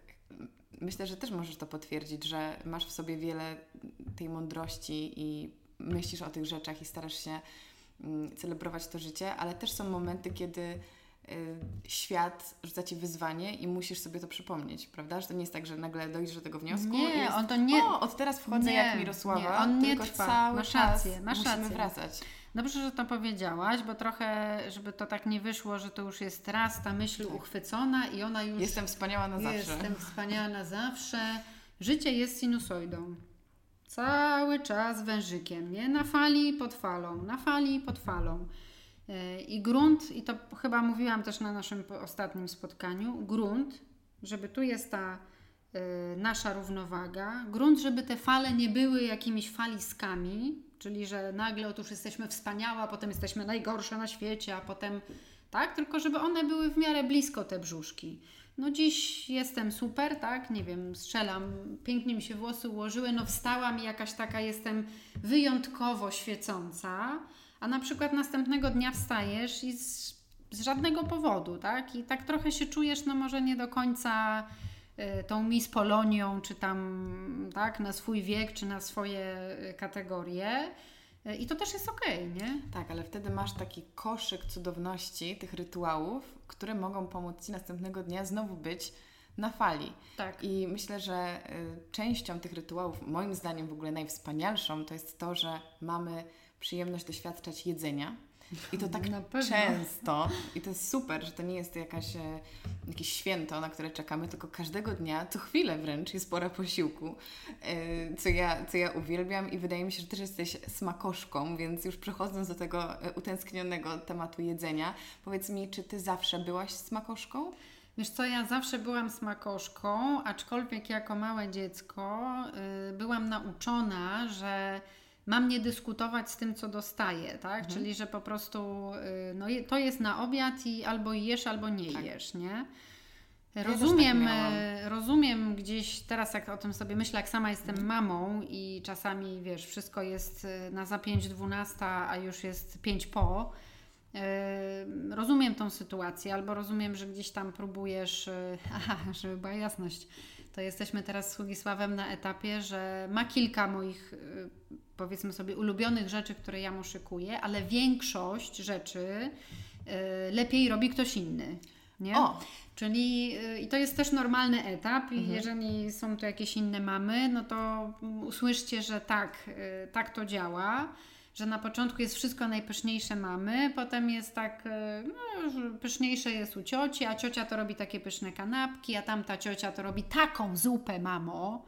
myślę, że też możesz to potwierdzić, że masz w sobie wiele tej mądrości i myślisz o tych rzeczach i starasz się mm, celebrować to życie, ale też są momenty, kiedy świat rzuca ci wyzwanie i musisz sobie to przypomnieć, prawda? Że to nie jest tak, że nagle dojdziesz do tego wniosku. Nie, jest, on to nie. O, od teraz wchodzę nie, jak Mirosława. Nie, on nie trwa. Masz rację, masz musimy rację. wracać. Dobrze, że to powiedziałaś, bo trochę, żeby to tak nie wyszło, że to już jest raz ta myśl tak. uchwycona i ona już. Jestem wspaniała na zawsze. Jestem wspaniała na zawsze. Życie jest sinusoidą. Cały czas wężykiem, nie? Na fali pod falą, na fali pod falą. I grunt, i to chyba mówiłam też na naszym ostatnim spotkaniu, grunt, żeby tu jest ta nasza równowaga. Grunt, żeby te fale nie były jakimiś faliskami, czyli że nagle otóż jesteśmy wspaniałe, a potem jesteśmy najgorsze na świecie, a potem tak, tylko żeby one były w miarę blisko te brzuszki. No dziś jestem super, tak, nie wiem, strzelam, pięknie mi się włosy ułożyły, no wstałam i jakaś taka jestem wyjątkowo świecąca, a na przykład następnego dnia wstajesz i z, z żadnego powodu, tak, i tak trochę się czujesz, no może nie do końca y, tą Miss Polonią, czy tam, tak, na swój wiek, czy na swoje y, kategorie, y, i to też jest okej, okay, nie? Tak, ale wtedy masz taki koszyk cudowności tych rytuałów, które mogą pomóc Ci następnego dnia znowu być na fali. Tak. I myślę, że częścią tych rytuałów, moim zdaniem w ogóle najwspanialszą, to jest to, że mamy przyjemność doświadczać jedzenia. I to tak często. I to jest super, że to nie jest jakaś, e, jakieś święto, na które czekamy, tylko każdego dnia, co chwilę wręcz jest pora posiłku, e, co ja, co ja uwielbiam i wydaje mi się, że też jesteś smakoszką, więc już przechodząc do tego e, utęsknionego tematu jedzenia, powiedz mi, czy Ty zawsze byłaś smakoszką? Wiesz co, ja zawsze byłam smakoszką, aczkolwiek jako małe dziecko y, byłam nauczona, że mam nie dyskutować z tym, co dostaję, tak? Mhm. Czyli, że po prostu y, no, to jest na obiad i albo jesz, albo nie tak. jesz, nie? Rozumiem, ja tak rozumiem gdzieś teraz, jak o tym sobie myślę, jak sama jestem mhm. mamą i czasami wiesz, wszystko jest y, na za 5.12, a już jest 5 po. Y, rozumiem tą sytuację, albo rozumiem, że gdzieś tam próbujesz, aha, żeby była jasność, to jesteśmy teraz z Hugisławem na etapie, że ma kilka moich powiedzmy sobie ulubionych rzeczy, które ja mu szykuję, ale większość rzeczy y, lepiej robi ktoś inny. Nie? O. Czyli y, i to jest też normalny etap i mhm. jeżeli są tu jakieś inne mamy, no to usłyszcie, że tak, y, tak to działa że na początku jest wszystko najpyszniejsze mamy, potem jest tak, no, pyszniejsze jest u cioci, a ciocia to robi takie pyszne kanapki, a tamta ciocia to robi taką zupę, mamo.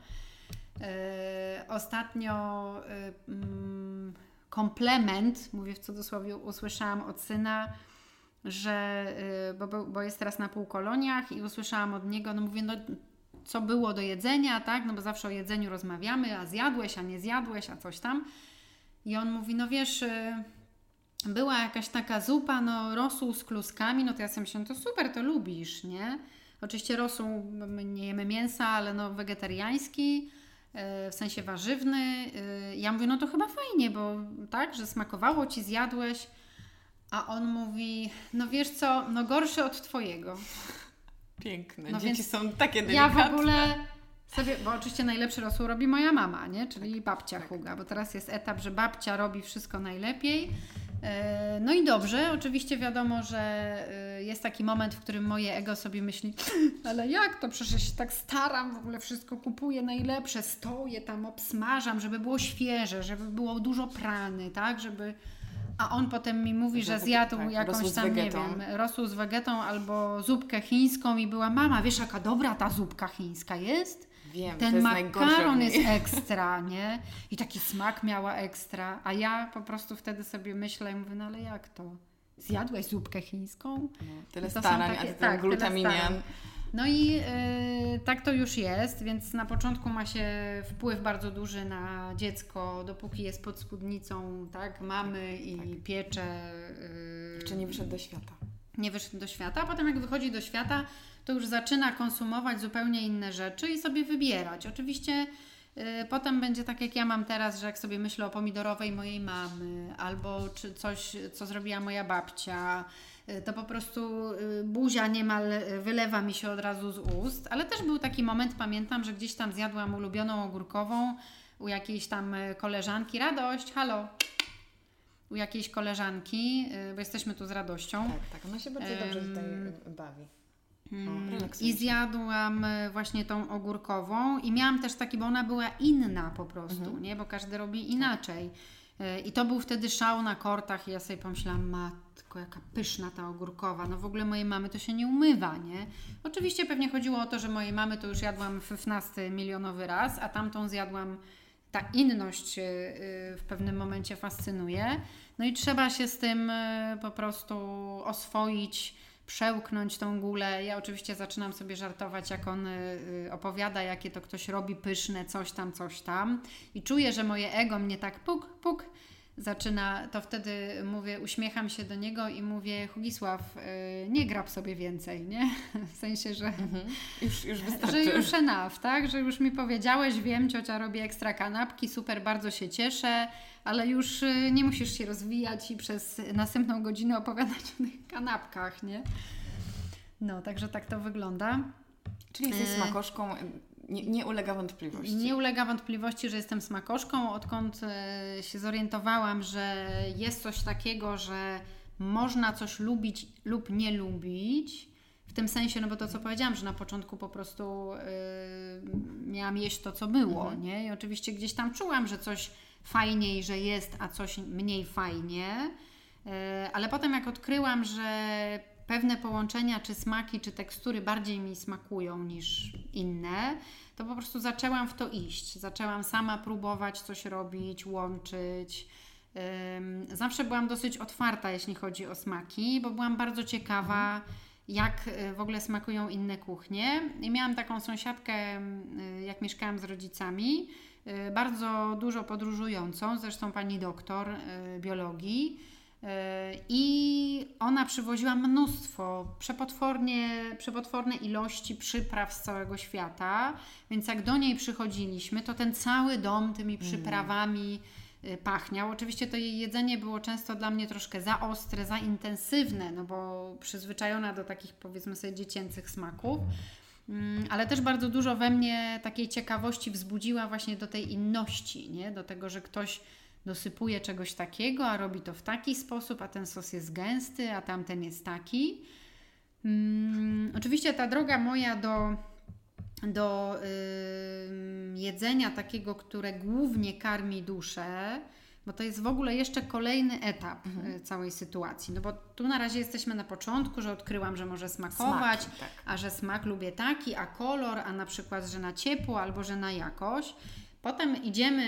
E, ostatnio e, mm, komplement, mówię w cudzysłowie, usłyszałam od syna, że, e, bo, bo jest teraz na półkoloniach i usłyszałam od niego, no mówię, no co było do jedzenia, tak, no bo zawsze o jedzeniu rozmawiamy, a zjadłeś, a nie zjadłeś, a coś tam. I on mówi, no wiesz, była jakaś taka zupa, no rosół z kluskami, no to ja sobie myślałam, to super, to lubisz, nie? Oczywiście rosół, my nie jemy mięsa, ale no wegetariański, E, w sensie warzywny. E, ja mówię, no to chyba fajnie, bo tak, że smakowało ci, zjadłeś. A on mówi, no wiesz co, no gorszy od twojego. Piękne. No Dzieci są takie delikatne. Ja w ogóle sobie, bo oczywiście najlepszy rosół robi moja mama, nie? Czyli tak, babcia tak. Huga, bo teraz jest etap, że babcia robi wszystko najlepiej. E, no i dobrze, oczywiście wiadomo, że e, jest taki moment, w którym moje ego sobie myśli, ale jak to, przecież się tak staram, w ogóle wszystko kupuję najlepsze, stoję tam, obsmażam, żeby było świeże, żeby było dużo prany, tak, żeby... A on potem mi mówi, że zjadł tak, jakąś tam, nie wiem, rosół z wegetą albo zupkę chińską i była, mama, wiesz jaka dobra ta zupka chińska jest? Wiem, ten makaron jest ekstra, nie? I taki smak miała ekstra, a ja po prostu wtedy sobie myślę i mówię, no ale jak to? Zjadłeś zupkę chińską? No, tyle starań, takie, a ten tak, glutaminian. No i yy, tak to już jest, więc na początku ma się wpływ bardzo duży na dziecko, dopóki jest pod spódnicą, tak, mamy i tak. piecze. Yy, Czy nie wyszedł do świata. Nie wyszedł do świata, a potem jak wychodzi do świata, to już zaczyna konsumować zupełnie inne rzeczy i sobie wybierać. Oczywiście y, Potem będzie tak jak ja mam teraz, że jak sobie myślę o pomidorowej mojej mamy albo czy coś, co zrobiła moja babcia, y, to po prostu y, buzia niemal wylewa mi się od razu z ust. Ale też był taki moment, pamiętam, że gdzieś tam zjadłam ulubioną ogórkową u jakiejś tam koleżanki. Radość, halo! U jakiejś koleżanki, bo jesteśmy tu z radością. Tak, tak, ona się bardzo dobrze tutaj bawi. Mm, I zjadłam e, właśnie tą ogórkową i miałam też taki, bo ona była inna po prostu, mhm. nie? Bo każdy robi inaczej. E, I to był wtedy szał na kortach i ja sobie pomyślałam, matko, jaka pyszna ta ogórkowa. No w ogóle mojej mamy to się nie umywa, nie? Oczywiście pewnie chodziło o to, że mojej mamy to już jadłam 15 milionowy raz, a tamtą zjadłam ta inność e, w pewnym momencie fascynuje. No i trzeba się z tym po prostu oswoić przełknąć tą gulę. Ja oczywiście zaczynam sobie żartować, jak on y, opowiada, jakie to ktoś robi pyszne, coś tam, coś tam. I czuję, że moje ego mnie tak puk, puk zaczyna, to wtedy mówię, uśmiecham się do niego i mówię, Hugisław, y, nie grab sobie więcej, nie? W sensie, że mhm. już, już że już enough, tak? Że już mi powiedziałeś, wiem, ciocia robi ekstra kanapki, super, bardzo się cieszę, ale już y, nie musisz się rozwijać i przez następną godzinę opowiadać o tych kanapkach, nie? No, także tak to wygląda. Czyli jesteś e, smakoszką nie, nie, ulega wątpliwości. Nie ulega wątpliwości, że jestem smakoszką. Odkąd e, się zorientowałam, że jest coś takiego, że można coś lubić lub nie lubić. W tym sensie, no bo to co powiedziałam, że na początku po prostu yy, miałam jeść to, co było, mhm. nie? I oczywiście gdzieś tam czułam, że coś fajniej, że jest, a coś mniej fajnie. Yy, ale potem jak odkryłam, że pewne połączenia, czy smaki, czy tekstury bardziej mi smakują niż inne, to po prostu zaczęłam w to iść. Zaczęłam sama próbować coś robić, łączyć. Zawsze byłam dosyć otwarta, jeśli chodzi o smaki, bo byłam bardzo ciekawa, jak y, w ogóle smakują inne kuchnie. I miałam taką sąsiadkę, y, jak mieszkałam z rodzicami, y, bardzo dużo podróżującą, zresztą pani doktor biologii i ona przywoziła mnóstwo, przepotwornie, przepotworne ilości przypraw z całego świata, więc jak do niej przychodziliśmy, to ten cały dom tymi mm. przyprawami mm. pachniał. Oczywiście to jej jedzenie było często dla mnie troszkę za ostre, za intensywne, no bo przyzwyczajona do takich powiedzmy sobie dziecięcych smaków. Mm, ale też bardzo dużo we mnie takiej ciekawości wzbudziła właśnie do tej inności, nie? do tego, że ktoś dosypuje czegoś takiego, a robi to w taki sposób, a ten sos jest gęsty, a tamten jest taki. Hmm, oczywiście ta droga moja do, do yy, jedzenia takiego, które głównie karmi duszę, bo to jest w ogóle jeszcze kolejny etap mhm. Y, całej sytuacji. No bo tu na razie jesteśmy na początku, że odkryłam, że może smakować, Smaki, tak. a że smak lubię taki, a kolor, a na przykład, że na ciepło albo że na jakość. Potem idziemy,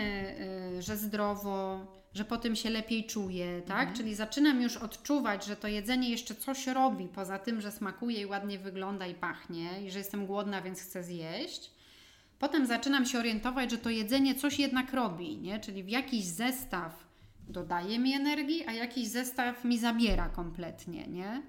y, że zdrowo, że po tym się lepiej czuję, tak? Mhm. Czyli zaczynam już odczuwać, że to jedzenie jeszcze coś robi, poza tym, że smakuje i ładnie wygląda i pachnie, i że jestem głodna, więc chcę zjeść. Potem zaczynam się orientować, że to jedzenie coś jednak robi, nie? Czyli w jakiś zestaw dodaje mi energii, a jakiś zestaw mi zabiera kompletnie, nie?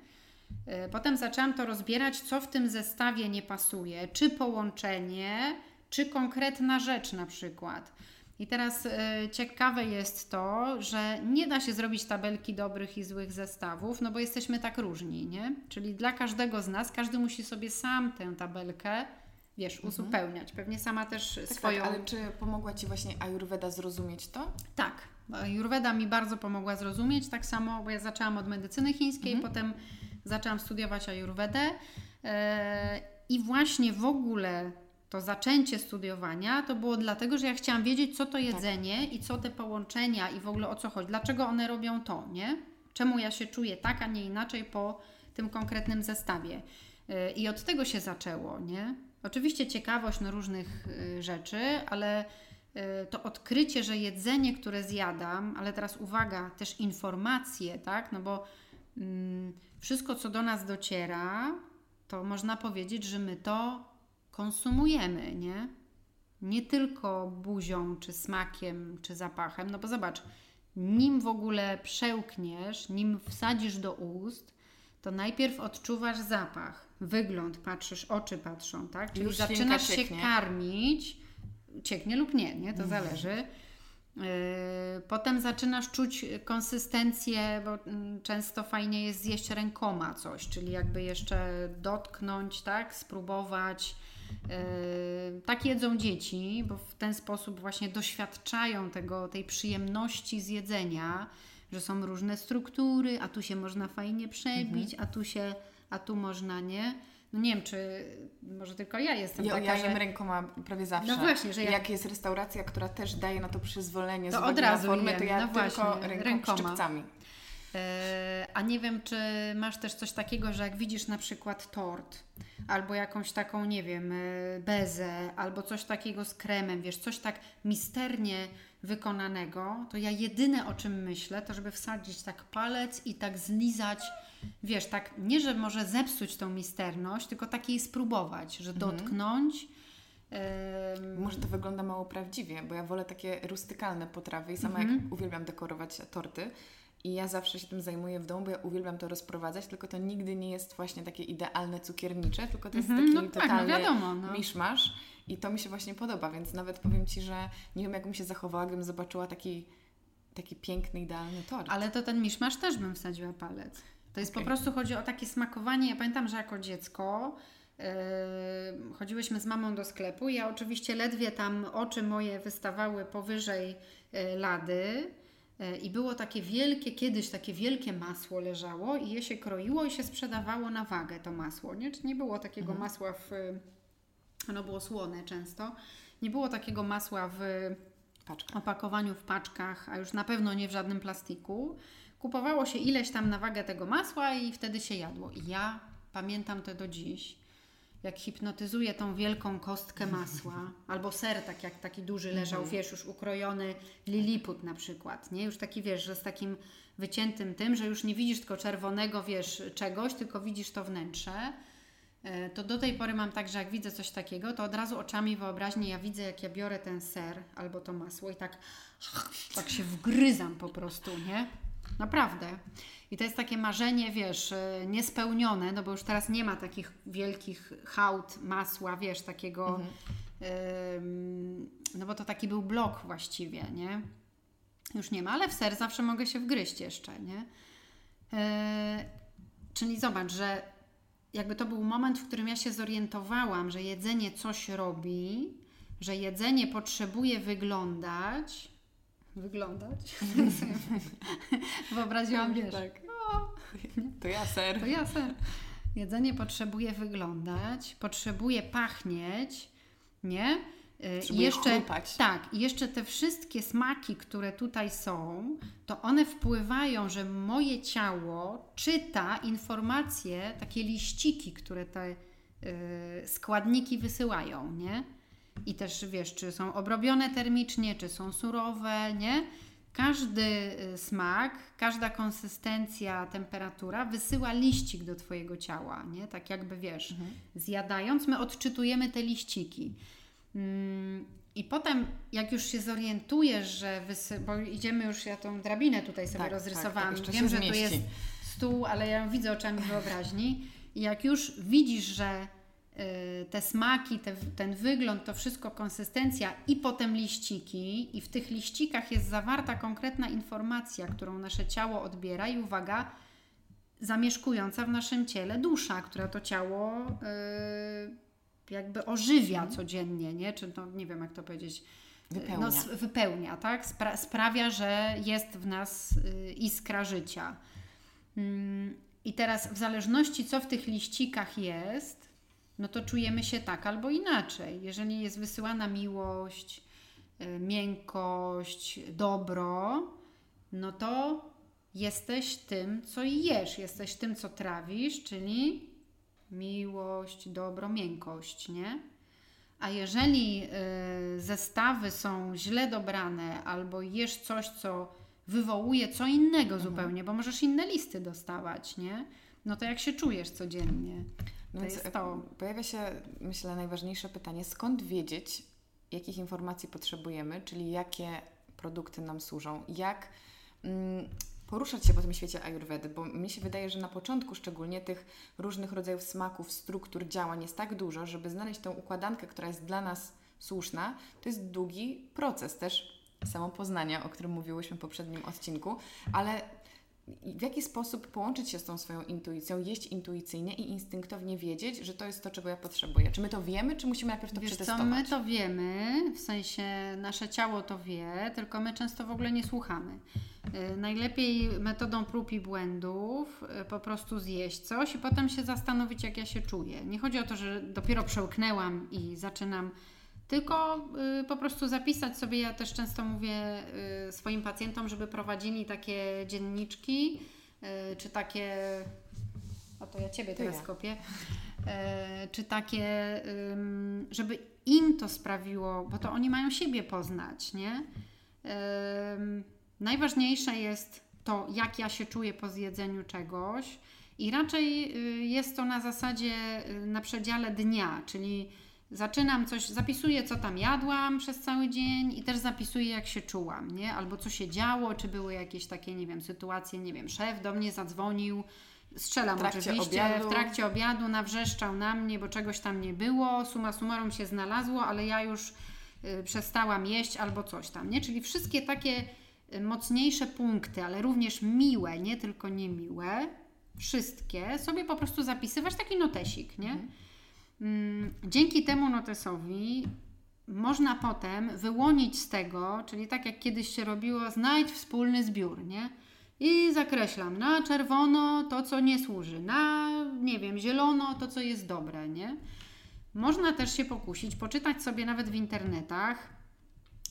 Y, potem zaczęłam to rozbierać, co w tym zestawie nie pasuje, czy połączenie, czy konkretna rzecz na przykład. I teraz y, ciekawe jest to, że nie da się zrobić tabelki dobrych i złych zestawów, no bo jesteśmy tak różni, nie? Czyli dla każdego z nas, każdy musi sobie sam tę tabelkę, wiesz, mhm. uzupełniać. Pewnie sama też tak, tak swoją. Tak, ale czy pomogła Ci właśnie Ayurveda zrozumieć to? Tak. Ayurveda mi bardzo pomogła zrozumieć, tak samo, bo ja zaczęłam od medycyny chińskiej, mhm. potem zaczęłam studiować Ayurvedę. Yy, I właśnie w ogóle to zaczęcie studiowania to było dlatego, że ja chciałam wiedzieć, co to tak. jedzenie tak. i co te połączenia i w ogóle o co chodzi, dlaczego one robią to, nie? Czemu ja się czuję tak, a nie inaczej po tym konkretnym zestawie. Y, I od tego się zaczęło, nie? Oczywiście ciekawość na różnych y, rzeczy, ale y, to odkrycie, że jedzenie, które zjadam, ale teraz uwaga, też informacje, tak? No bo mm, wszystko, co do nas dociera, to można powiedzieć, że my to konsumujemy, nie? Nie tylko buzią, czy smakiem, czy zapachem, no bo zobacz, nim w ogóle przełkniesz, nim wsadzisz do ust, to najpierw odczuwasz zapach, wygląd, patrzysz, oczy patrzą, tak? Czyli Już zaczynasz się karmić, cieknie lub nie, nie? To mhm. zależy. Yy, potem zaczynasz czuć konsystencję, bo mm, często fajnie jest zjeść rękoma coś, czyli jakby jeszcze dotknąć, tak, spróbować, tak jedzą dzieci, bo w ten sposób właśnie doświadczają tego, tej przyjemności z jedzenia, że są różne struktury, a tu się można fajnie przebić, mhm. a tu się, a tu można nie. No nie wiem, czy może tylko ja jestem ja, taka, ja jem że... rękoma prawie zawsze. No właśnie, że jak... jak jest restauracja, która też daje na to przyzwolenie to od razu formę, jem. to ja no tylko właśnie, rękoma. szczypcami. E, a nie wiem, czy masz też coś takiego, że jak widzisz na przykład tort, albo jakąś taką, nie wiem, e, bezę, albo coś takiego z kremem, wiesz, coś tak misternie wykonanego, to ja jedyne o czym myślę, to żeby wsadzić tak palec i tak zlizać wiesz, tak, nie, że może zepsuć tą misterność, tylko tak jej spróbować, że Mhm. dotknąć. ym, Może to wygląda mało prawdziwie, bo ja wolę takie rustykalne potrawy i sama Mhm. jak uwielbiam dekorować torty i ja zawsze się tym zajmuję w domu, bo ja uwielbiam to rozprowadzać, tylko to nigdy nie jest właśnie takie idealne cukiernicze, tylko to jest Mhm, taki no tak, no totalny wiadomo, no. miszmasz i to mi się właśnie podoba, więc nawet powiem Ci, że nie wiem jak bym się zachowała, gdybym zobaczyła taki, taki piękny, idealny tort. Ale to ten miszmasz też bym wsadziła palec. To jest Okej. po prostu chodzi o takie smakowanie. Ja pamiętam, że jako dziecko yy, chodziłyśmy z mamą do sklepu. Ja oczywiście ledwie tam oczy moje wystawały powyżej yy, lady. Yy, I było takie wielkie, kiedyś takie wielkie masło leżało i je się kroiło i się sprzedawało na wagę to masło. Nie, nie było takiego masła w. Ono było słone często. Nie było takiego masła w Paczka. opakowaniu w paczkach, a już na pewno nie w żadnym plastiku. Kupowało się ileś tam na wagę tego masła i wtedy się jadło. I ja pamiętam to do dziś, jak hipnotyzuję tą wielką kostkę masła, albo ser, tak jak taki duży leżał, wiesz, już ukrojony liliput na przykład, nie? Już taki, wiesz, że z takim wyciętym tym, że już nie widzisz tylko czerwonego, wiesz, czegoś, tylko widzisz to wnętrze. E, To do tej pory mam tak, że jak widzę coś takiego, to od razu oczami wyobraźni ja widzę, jak ja biorę ten ser albo to masło i tak, tak się wgryzam po prostu, nie? Naprawdę. I to jest takie marzenie, wiesz, e, niespełnione, no bo już teraz nie ma takich wielkich hałd masła, wiesz, takiego, em, no bo to taki był blok właściwie, nie? Już nie ma, ale w ser zawsze mogę się wgryźć jeszcze, nie? E, czyli zobacz, że jakby to był moment, w którym ja się zorientowałam, że jedzenie coś robi, że jedzenie potrzebuje wyglądać. Wyglądać? Wyobraziłam, wiesz. Tak. To ja ser. To ja ser. Jedzenie potrzebuje wyglądać, potrzebuje pachnieć, nie? Y, Potrzebuje jeszcze, chrupać. tak, i jeszcze te wszystkie smaki, które tutaj są, to one wpływają, że moje ciało czyta informacje, takie liściki, które te y, składniki wysyłają, nie? I też wiesz, czy są obrobione termicznie, czy są surowe, nie? Każdy y, smak, każda konsystencja, temperatura wysyła liścik do Twojego ciała, nie? Tak jakby wiesz, zjadając, my odczytujemy te liściki. Mm, I potem, jak już się zorientujesz, że wysy... bo idziemy już, ja tą drabinę tutaj sobie Tak, tak, rozrysowałam. tak, Wiem, że tu jest stół, ale ja widzę oczami wyobraźni. I jak już widzisz, że te smaki, te, ten wygląd, to wszystko konsystencja i potem liściki, i w tych liścikach jest zawarta konkretna informacja, którą nasze ciało odbiera, i uwaga, zamieszkująca w naszym ciele dusza, która to ciało y, jakby ożywia codziennie, nie? Czy to nie wiem, jak to powiedzieć. Wypełnia. No, wypełnia, tak? Spra- sprawia, że jest w nas y, iskra życia. Mm, I teraz, w zależności co w tych liścikach jest, no to czujemy się tak albo inaczej. Jeżeli jest wysyłana miłość, y, miękkość, dobro, no to jesteś tym, co jesz, jesteś tym, co trawisz, czyli miłość, dobro, miękkość, nie? A jeżeli y, zestawy są źle dobrane, albo jesz coś, co wywołuje co innego zupełnie, bo możesz inne listy dostawać, nie? No to jak się czujesz codziennie? No więc e, to. pojawia się, myślę, najważniejsze pytanie, skąd wiedzieć, jakich informacji potrzebujemy, czyli jakie produkty nam służą, jak mm, poruszać się po tym świecie ayurvedy, bo mi się wydaje, że na początku szczególnie tych różnych rodzajów smaków, struktur, działań jest tak dużo, żeby znaleźć tą układankę, która jest dla nas słuszna, to jest długi proces też samopoznania, o którym mówiłyśmy w poprzednim odcinku, ale w jaki sposób połączyć się z tą swoją intuicją, jeść intuicyjnie i instynktownie wiedzieć, że to jest to, czego ja potrzebuję? Czy my to wiemy, czy musimy najpierw to Wiesz co, przetestować? my to wiemy, w sensie nasze ciało to wie, tylko my często w ogóle nie słuchamy. Y, Najlepiej metodą prób i błędów y, po prostu zjeść coś i potem się zastanowić, jak ja się czuję. Nie chodzi o to, że dopiero przełknęłam i zaczynam, tylko y, po prostu zapisać sobie. Ja też często mówię y, swoim pacjentom, żeby prowadzili takie dzienniczki y, czy takie. O to ja ciebie teraz kopię. Czy takie, żeby im to sprawiło, bo to oni mają siebie poznać, nie? Najważniejsze jest to, jak ja się czuję po zjedzeniu czegoś I raczej jest to na zasadzie na przedziale dnia, czyli zaczynam coś, zapisuję co tam jadłam przez cały dzień i też zapisuję jak się czułam, nie? Albo co się działo, czy były jakieś takie, nie wiem, sytuacje, nie wiem, szef do mnie zadzwonił, strzelam W oczywiście, obiadu. w trakcie obiadu nawrzeszczał na mnie, bo czegoś tam nie było, suma summarum się znalazło, ale ja już y, przestałam jeść albo coś tam, nie? Czyli wszystkie takie y, mocniejsze punkty, ale również miłe, nie tylko niemiłe, wszystkie sobie po prostu zapisywać taki notesik, nie? Mm, Dzięki temu notesowi można potem wyłonić z tego, czyli tak jak kiedyś się robiło, znajdź wspólny zbiór, nie? I zakreślam na czerwono to, co nie służy, na, nie wiem, zielono to, co jest dobre, nie? Można też się pokusić, poczytać sobie nawet w internetach,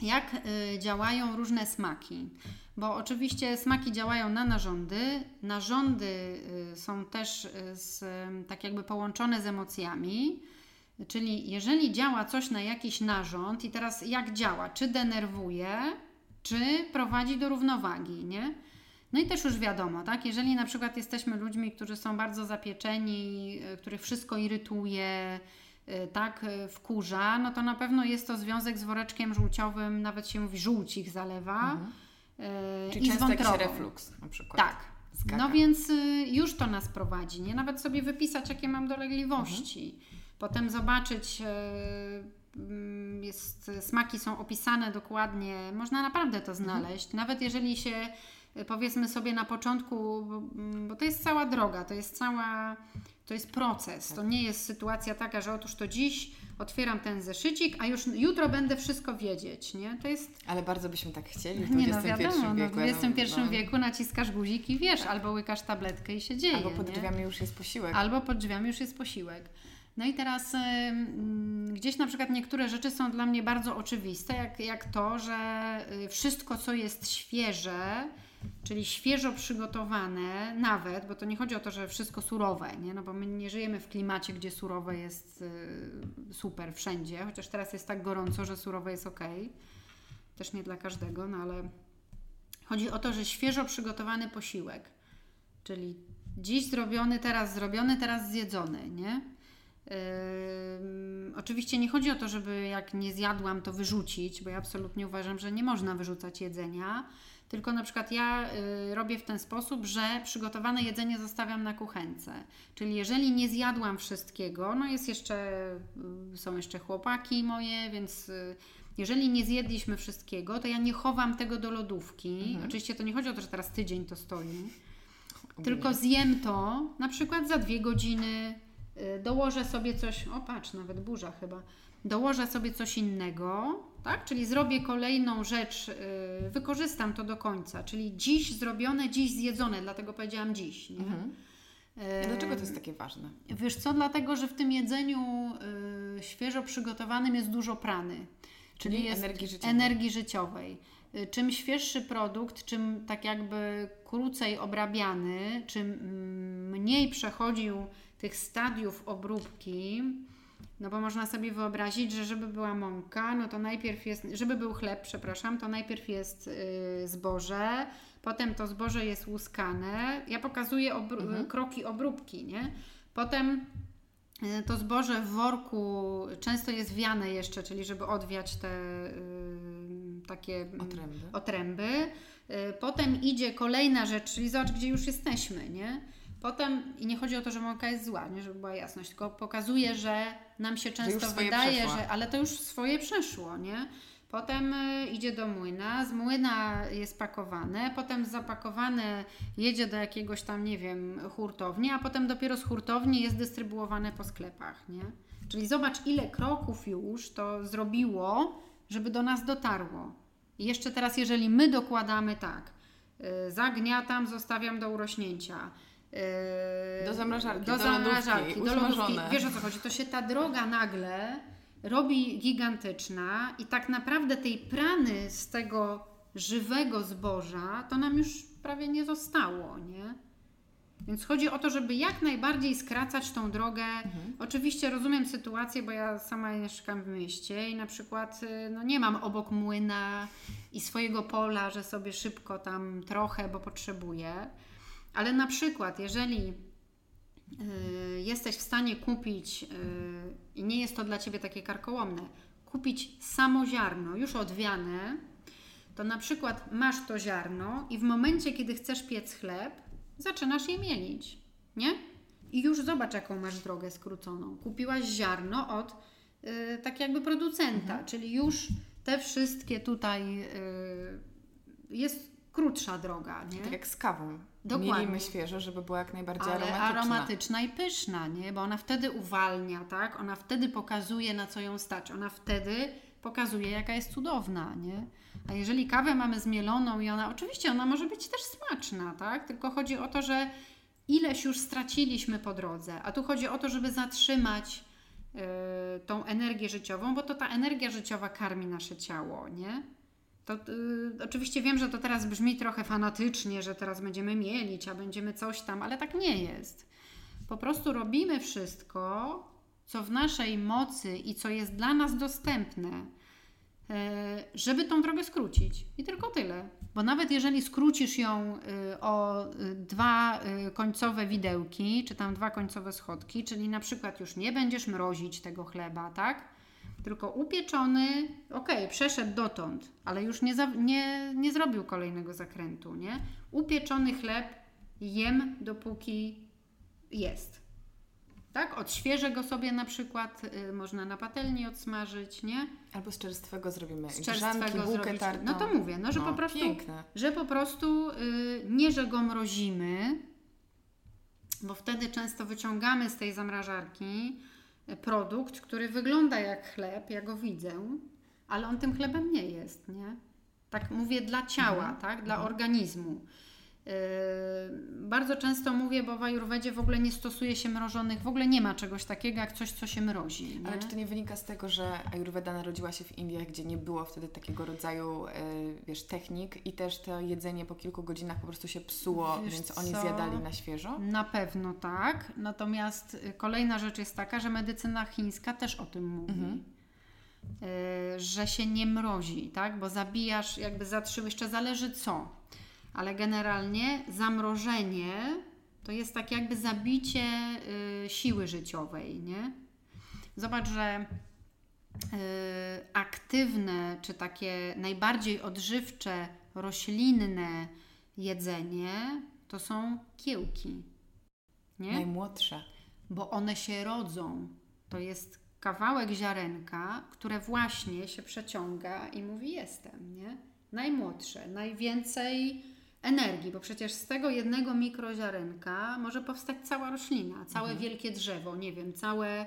jak y, działają różne smaki. Bo oczywiście smaki działają na narządy. Narządy y, są też y, z, tak jakby połączone z emocjami. Czyli jeżeli działa coś na jakiś narząd i teraz jak działa? Czy denerwuje, czy prowadzi do równowagi, nie? No i też już wiadomo, tak? Jeżeli na przykład jesteśmy ludźmi, którzy są bardzo zapieczeni, y, których wszystko irytuje, tak, wkurza, no to na pewno jest to związek z woreczkiem żółciowym, nawet się mówi żółć ich zalewa. Mhm. Y, Czyli I często jakiś refluks na przykład. Tak. Skaka. No więc y, już to nas prowadzi, nie? Nawet sobie wypisać, jakie mam dolegliwości. Potem zobaczyć, y, mm, jest, smaki są opisane dokładnie, można naprawdę to znaleźć. Nawet jeżeli się, y, powiedzmy sobie na początku, bo, mm, bo to jest cała droga, to jest cała, to jest proces. To nie jest sytuacja taka, że otóż to dziś otwieram ten zeszycik, a już jutro będę wszystko wiedzieć, nie? To jest Ale bardzo byśmy tak chcieli w nie no wiadomo, no, wieku. w XXI no, wieku naciskasz guzik i wiesz, albo łykasz tabletkę i się dzieje. Albo pod nie? drzwiami już jest posiłek. Albo pod drzwiami już jest posiłek. No i teraz y, gdzieś na przykład niektóre rzeczy są dla mnie bardzo oczywiste, jak, jak to, że y, wszystko, co jest świeże, czyli świeżo przygotowane, nawet, bo to nie chodzi o to, że wszystko surowe, nie? No bo my nie żyjemy w klimacie, gdzie surowe jest y, super wszędzie, chociaż teraz jest tak gorąco, że surowe jest ok. Też nie dla każdego, no ale chodzi o to, że świeżo przygotowany posiłek, czyli dziś zrobiony, teraz zrobiony, teraz zjedzony, nie? Ym, oczywiście nie chodzi o to, żeby jak nie zjadłam, to wyrzucić, bo ja absolutnie uważam, że nie można wyrzucać jedzenia. Tylko na przykład ja y, robię w ten sposób, że przygotowane jedzenie zostawiam na kuchence. Czyli jeżeli nie zjadłam wszystkiego, no jest jeszcze, y, są jeszcze chłopaki moje, więc y, jeżeli nie zjedliśmy wszystkiego, to ja nie chowam tego do lodówki. Oczywiście to nie chodzi o to, że teraz tydzień to stoi. Tylko zjem to na przykład za dwie godziny, y, dołożę sobie coś, o patrz, nawet burza chyba, dołożę sobie coś innego, tak? Czyli zrobię kolejną rzecz, y, wykorzystam to do końca, czyli dziś zrobione, dziś zjedzone, dlatego powiedziałam dziś. Nie? Mhm. Y, Dlaczego to jest takie ważne? Wiesz co, dlatego, że w tym jedzeniu y, świeżo przygotowanym jest dużo prany. Czyli jest energii życiowej. energii życiowej. Y, Czym świeższy produkt, czym tak jakby krócej obrabiany, czym mm, mniej przechodził tych stadiów obróbki, no bo można sobie wyobrazić, że żeby była mąka, no to najpierw jest, żeby był chleb, przepraszam, to najpierw jest y, zboże, potem to zboże jest łuskane. Ja pokazuję obró- Mhm. kroki obróbki, nie? Potem y, to zboże w worku często jest wiane jeszcze, czyli żeby odwiać te y, takie mm, Otręby. otręby. Y, Potem idzie kolejna rzecz, czyli zobacz, gdzie już jesteśmy, nie? Potem, i nie chodzi o to, że mąka jest zła, nie? żeby była jasność, tylko pokazuje, że nam się często wydaje, przeszła. że ale to już swoje przeszło, nie? Potem y, idzie do młyna, z młyna jest pakowane, potem zapakowane jedzie do jakiegoś tam, nie wiem, hurtowni, a potem dopiero z hurtowni jest dystrybuowane po sklepach, nie? Czyli zobacz, ile kroków już to zrobiło, żeby do nas dotarło. I jeszcze teraz, jeżeli my dokładamy tak, y, zagniatam, zostawiam do urośnięcia. Y, Do zamrażarki, do, do zamrażarki, lodówki, do lodówki. Wiesz o co chodzi? To się ta droga nagle robi gigantyczna i tak naprawdę tej prany z tego żywego zboża to nam już prawie nie zostało, nie? Więc chodzi o to, żeby jak najbardziej skracać tą drogę. Oczywiście rozumiem sytuację, bo ja sama mieszkam w mieście i na przykład y, no, nie mam obok młyna i swojego pola, że sobie szybko tam trochę, bo potrzebuję. Ale na przykład, jeżeli y, jesteś w stanie kupić, y, i nie jest to dla Ciebie takie karkołomne, kupić samo ziarno już odwiane, to na przykład masz to ziarno i w momencie, kiedy chcesz piec chleb, zaczynasz je mielić, nie? I już zobacz, jaką masz drogę skróconą. Kupiłaś ziarno od y, tak jakby producenta, Mhm. czyli już te wszystkie tutaj y, jest krótsza droga, nie? Tak jak z kawą. Dokładnie. Mielimy świeżo, żeby była jak najbardziej ale aromatyczna. aromatyczna i pyszna, nie? Bo ona wtedy uwalnia, tak? Ona wtedy pokazuje, na co ją stać. Ona wtedy pokazuje, jaka jest cudowna, nie? A jeżeli kawę mamy zmieloną i ona, oczywiście ona może być też smaczna, tak? Tylko chodzi o to, że ileś już straciliśmy po drodze, a tu chodzi o to, żeby zatrzymać yy, tą energię życiową, bo to ta energia życiowa karmi nasze ciało, nie? To y, oczywiście wiem, że to teraz brzmi trochę fanatycznie, że teraz będziemy mielić, a będziemy coś tam, ale tak nie jest. Po prostu robimy wszystko, co w naszej mocy i co jest dla nas dostępne, y, żeby tą drogę skrócić. I tylko tyle. Bo nawet jeżeli skrócisz ją y, o y, dwa y, końcowe widełki, czy tam dwa końcowe schodki, czyli na przykład już nie będziesz mrozić tego chleba, tak? Tylko upieczony, okej, przeszedł dotąd, ale już nie, za, nie, nie zrobił kolejnego zakrętu, nie? Upieczony chleb jem dopóki jest. Tak? Odświeżę go sobie na przykład, y, można na patelni odsmażyć, nie? Albo z czerstwego zrobimy Z grzanki, bułkę zrobić. tartą. No to mówię, no że po prostu Piękne. że po prostu y, nie, że go mrozimy, bo wtedy często wyciągamy z tej zamrażarki produkt, który wygląda jak chleb, ja go widzę, ale on tym chlebem nie jest, nie? Tak mówię dla ciała, Mhm. tak? Dla organizmu. Yy, bardzo często mówię, bo w Ajurwedzie w ogóle nie stosuje się mrożonych, w ogóle nie ma czegoś takiego jak coś, co się mrozi. Nie? Ale czy to nie wynika z tego, że Ayurveda narodziła się w Indiach, gdzie nie było wtedy takiego rodzaju, e, wiesz, technik i też to jedzenie po kilku godzinach po prostu się psuło, Wiesz więc oni co? zjadali na świeżo? Na pewno tak. Natomiast y, kolejna rzecz jest taka, że medycyna chińska też o tym mówi. Mhm. Y, że się nie mrozi, tak? Bo zabijasz, jakby zatrzymasz, jeszcze zależy co. Ale generalnie zamrożenie to jest tak jakby zabicie y, siły życiowej, nie? Zobacz, że y, aktywne, czy takie najbardziej odżywcze, roślinne jedzenie to są kiełki. Nie? Najmłodsze. bo one się rodzą. To jest kawałek ziarenka, które właśnie się przeciąga i mówi jestem, nie? Najmłodsze, najwięcej energii, bo przecież z tego jednego mikroziarenka może powstać cała roślina, całe wielkie drzewo, nie wiem, całe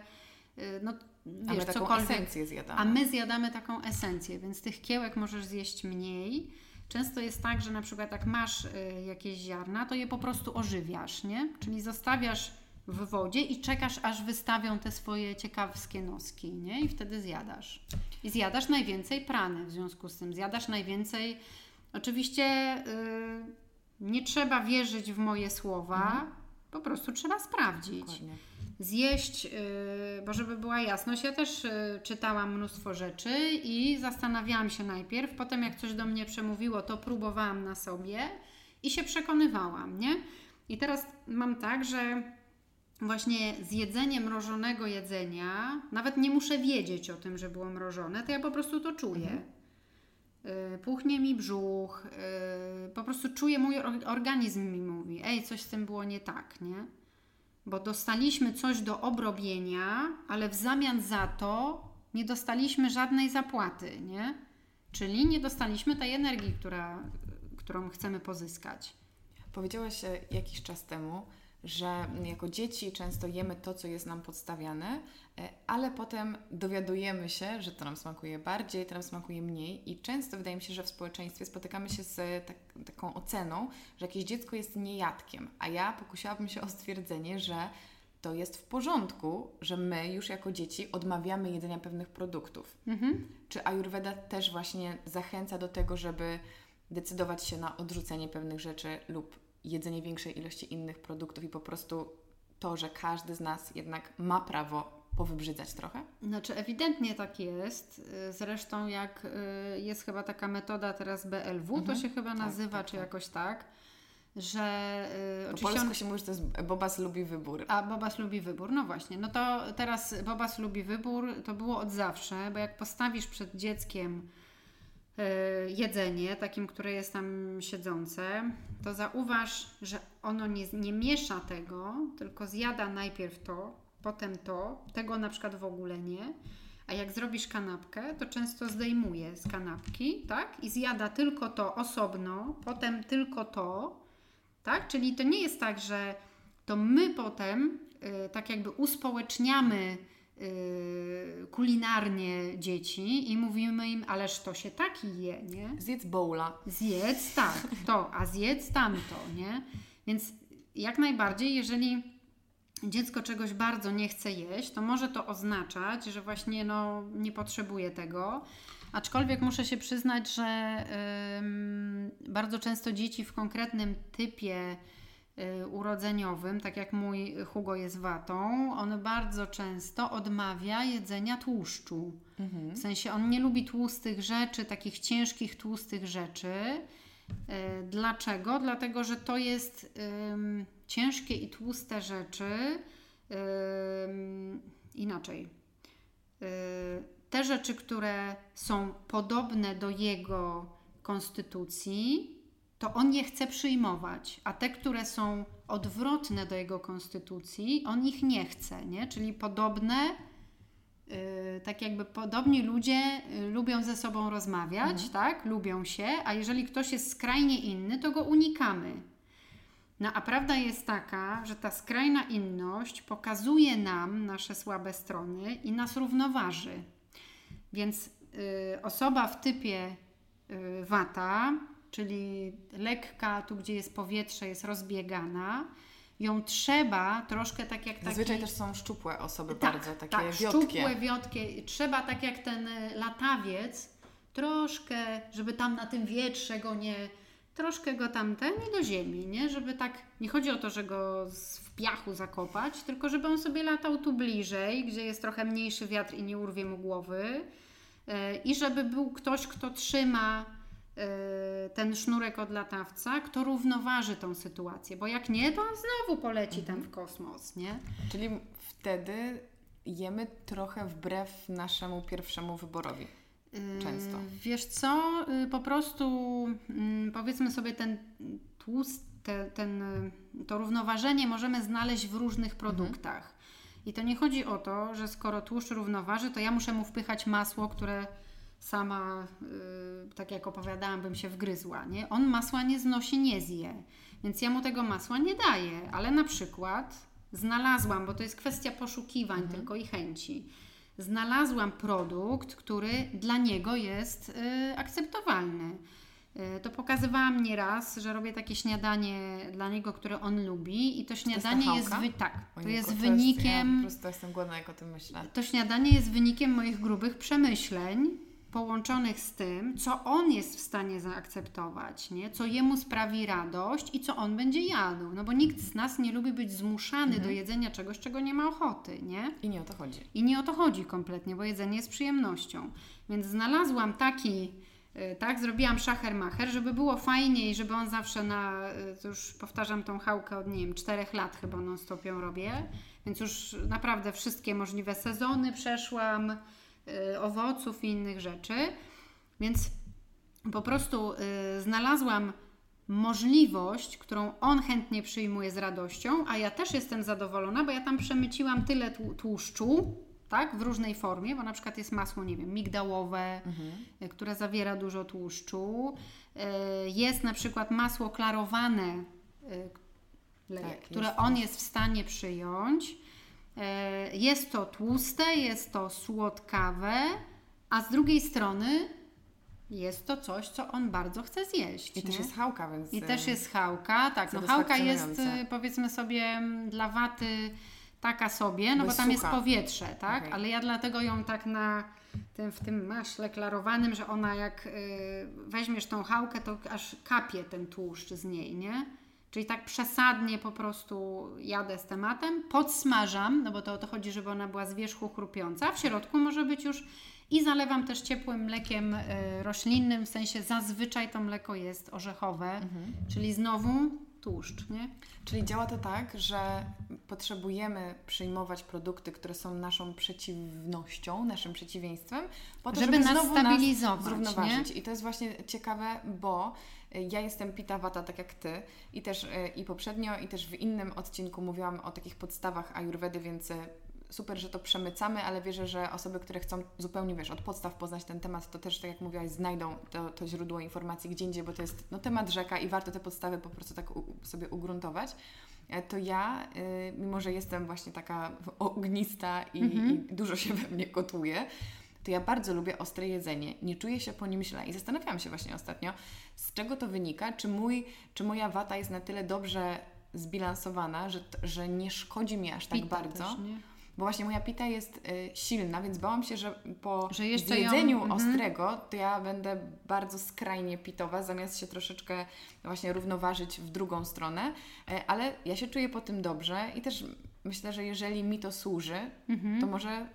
y, no A my wiesz, taką cokolwiek. esencję zjadamy. A my zjadamy taką esencję, więc tych kiełek możesz zjeść mniej. Często jest tak, że na przykład jak masz y, jakieś ziarna, to je po prostu ożywiasz, nie? Czyli zostawiasz w wodzie i czekasz, aż wystawią te swoje ciekawskie noski, nie? I wtedy zjadasz. I zjadasz najwięcej prany w związku z tym. Zjadasz najwięcej... Oczywiście y, nie trzeba wierzyć w moje słowa, po prostu trzeba sprawdzić Dokładnie. zjeść, yy, bo żeby była jasność, ja też yy, czytałam mnóstwo rzeczy i zastanawiałam się najpierw, potem jak coś do mnie przemówiło, to próbowałam na sobie i się przekonywałam, nie? I teraz mam tak, że właśnie zjedzenie mrożonego jedzenia, nawet nie muszę wiedzieć o tym, że było mrożone, to ja po prostu to czuję. Yy, Puchnie mi brzuch, yy, po prostu czuję, mój or- organizm mi mówi, ej, coś z tym było nie tak, nie? Bo dostaliśmy coś do obrobienia, ale w zamian za to nie dostaliśmy żadnej zapłaty, nie? Czyli nie dostaliśmy tej energii, która, którą chcemy pozyskać. Powiedziałaś jakiś czas temu, że jako dzieci często jemy to, co jest nam podstawiane, e, ale potem dowiadujemy się, że to nam smakuje bardziej, to nam smakuje mniej i często wydaje mi się, że w społeczeństwie spotykamy się z e, tak, taką oceną, że jakieś dziecko jest niejadkiem, a ja pokusiłabym się o stwierdzenie, że to jest w porządku, że my już jako dzieci odmawiamy jedzenia pewnych produktów. Mhm. Czy Ayurveda też właśnie zachęca do tego, żeby decydować się na odrzucenie pewnych rzeczy lub jedzenie większej ilości innych produktów i po prostu to, że każdy z nas jednak ma prawo powybrzydzać trochę? Znaczy, ewidentnie tak jest. Zresztą, jak y, jest chyba taka metoda teraz BLW, to Mhm. się chyba Tak, nazywa, tak, czy tak. jakoś tak. że y, po polsku on... się mówi, że to jest Bobas lubi wybór. A Bobas lubi wybór, no właśnie. No to teraz Bobas lubi wybór, to było od zawsze, bo jak postawisz przed dzieckiem jedzenie, takim, które jest tam siedzące, to zauważ, że ono nie, nie miesza tego, tylko zjada najpierw to, potem to, tego na przykład w ogóle nie. A jak zrobisz kanapkę, to często zdejmuje z kanapki, tak? I zjada tylko to osobno, potem tylko to, tak? Czyli to nie jest tak, że to my potem y, tak jakby uspołeczniamy kulinarnie dzieci i mówimy im, ależ to się taki je, nie? Zjedz bowla. Zjedz tak, to, a zjedz tamto, nie? Więc jak najbardziej, jeżeli dziecko czegoś bardzo nie chce jeść, to może to oznaczać, że właśnie no, nie potrzebuje tego. Aczkolwiek muszę się przyznać, że bardzo często dzieci w konkretnym typie urodzeniowym, tak jak mój Hugo jest watą, on bardzo często odmawia jedzenia tłuszczu. Mhm. W sensie on nie lubi tłustych rzeczy, takich ciężkich, tłustych rzeczy. Y, dlaczego? Dlatego, że to jest ciężkie i tłuste rzeczy. inaczej. Y, te rzeczy, które są podobne do jego konstytucji, to on je chce przyjmować, a te, które są odwrotne do jego konstytucji, on ich nie chce, nie? Czyli podobne, yy, tak jakby podobni ludzie yy, lubią ze sobą rozmawiać, mhm. tak? Lubią się, a jeżeli ktoś jest skrajnie inny, to go unikamy. No a prawda jest taka, że ta skrajna inność pokazuje nam nasze słabe strony i nas równoważy. Więc y, osoba w typie y, wata, czyli lekka, tu gdzie jest powietrze, jest rozbiegana, ją trzeba troszkę tak jak taki... Zazwyczaj też są szczupłe osoby tak, bardzo, takie tak, wiotkie. szczupłe, wiotkie. Trzeba tak jak ten y, latawiec, troszkę, żeby tam na tym wietrze go nie... Troszkę go tamten i do ziemi, nie? Żeby tak... Nie chodzi o to, że go w piachu zakopać, tylko żeby on sobie latał tu bliżej, gdzie jest trochę mniejszy wiatr i nie urwie mu głowy E, i żeby był ktoś, kto trzyma e, ten sznurek od latawca, kto równoważy tą sytuację, bo jak nie, to on znowu poleci mhm. tam w kosmos, nie? Czyli wtedy jemy trochę wbrew naszemu pierwszemu wyborowi. Często. Yy, wiesz co, yy, po prostu yy, powiedzmy sobie ten tłust, te, ten, to równoważenie możemy znaleźć w różnych mhm. produktach. I to nie chodzi o to, że skoro tłuszcz równoważy, to ja muszę mu wpychać masło, które sama, yy, tak jak opowiadałam, bym się wgryzła. Nie? On masła nie znosi, nie zje. Więc ja mu tego masła nie daję, ale na przykład znalazłam, bo to jest kwestia poszukiwań mhm. tylko i chęci. Znalazłam produkt, który dla niego jest yy, akceptowalny. E, to pokazywałam nieraz, że robię takie śniadanie dla niego, które on lubi i to śniadanie to jest, jest wy... tak, to jest wynikiem ja po prostu jestem głodna jak o tym myślę. To śniadanie jest wynikiem moich grubych przemyśleń połączonych z tym, co on jest w stanie zaakceptować, nie? co jemu sprawi radość i co on będzie jadł. No bo nikt z nas nie lubi być zmuszany mhm. do jedzenia czegoś, czego nie ma ochoty, nie? I nie o to chodzi. I nie o to chodzi kompletnie, bo jedzenie jest przyjemnością. Więc znalazłam taki Y, tak, zrobiłam szacher-macher, żeby było fajniej, żeby on zawsze na, y, już powtarzam tą chałkę od, nie wiem, czterech lat chyba non-stop ją robię, więc już naprawdę wszystkie możliwe sezony przeszłam, owoców i innych rzeczy, więc po prostu znalazłam możliwość, którą on chętnie przyjmuje z radością, a ja też jestem zadowolona, bo ja tam przemyciłam tyle tłuszczu, tak, w różnej formie, bo na przykład jest masło, nie wiem, migdałowe, mhm. E, które zawiera dużo tłuszczu. Jest na przykład masło klarowane, tak, które jest on jest w stanie przyjąć. Jest to tłuste, jest to słodkawe, a z drugiej strony jest to coś, co on bardzo chce zjeść. I nie? też jest chałka, więc. I też jest chałka, tak. No, chałka jest powiedzmy sobie dla waty taka sobie, no bo tam jest powietrze, tak? Okay. Ale ja dlatego ją tak na tym, w tym maśle klarowanym, że ona jak y, weźmiesz tą chałkę, to aż kapie ten tłuszcz z niej, nie? Czyli tak przesadnie po prostu jadę z tematem, podsmażam, no bo to o to chodzi, żeby ona była z wierzchu chrupiąca, w środku może być już i zalewam też ciepłym mlekiem y, roślinnym, w sensie zazwyczaj to mleko jest orzechowe, mhm. czyli znowu tłuszcz, nie? Czyli działa to tak, że potrzebujemy przyjmować produkty, które są naszą przeciwnością, naszym przeciwieństwem, po to, żeby, żeby, nas stabilizować, nas zrównoważyć. nie? I to jest właśnie ciekawe, bo ja jestem pita wata, tak jak Ty i też y, i poprzednio, i też w innym odcinku mówiłam o takich podstawach ajurwedy, więc y, super, że to przemycamy, ale wierzę, że osoby, które chcą zupełnie, wiesz, od podstaw poznać ten temat, to też, tak jak mówiłaś, znajdą to, to źródło informacji gdzie indziej, bo to jest no, temat rzeka i warto te podstawy po prostu tak u, sobie ugruntować. E, To ja, y, mimo że jestem właśnie taka ognista i, Mhm. i dużo się we mnie gotuje, to ja bardzo lubię ostre jedzenie. Nie czuję się po nim źle. I zastanawiałam się właśnie ostatnio, z czego to wynika, czy, mój, czy moja wata jest na tyle dobrze zbilansowana, że, że nie szkodzi mi aż tak Pita bardzo. Też? Bo właśnie moja pita jest y, silna, więc bałam się, że po Że jeszcze ją- mhm. ostrego to ja będę bardzo skrajnie pitowa, zamiast się troszeczkę właśnie równoważyć w drugą stronę. E, ale ja się czuję po tym dobrze i też myślę, że jeżeli mi to służy, Mhm. to może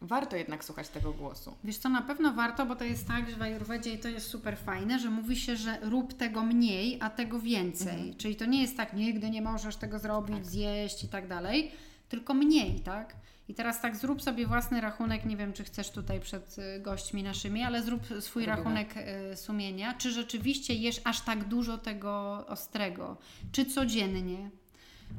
warto jednak słuchać tego głosu. Wiesz co, na pewno warto, bo to jest tak, że w Ajurwedzie i to jest super fajne, że mówi się, że rób tego mniej, a tego więcej. Mhm. Czyli to nie jest tak, nigdy nie możesz tego zrobić, Tak. zjeść i tak dalej, tylko mniej, tak? I teraz tak zrób sobie własny rachunek, nie wiem czy chcesz tutaj przed y, gośćmi naszymi, ale zrób swój Robimy. rachunek y, sumienia, czy rzeczywiście jesz aż tak dużo tego ostrego, czy codziennie,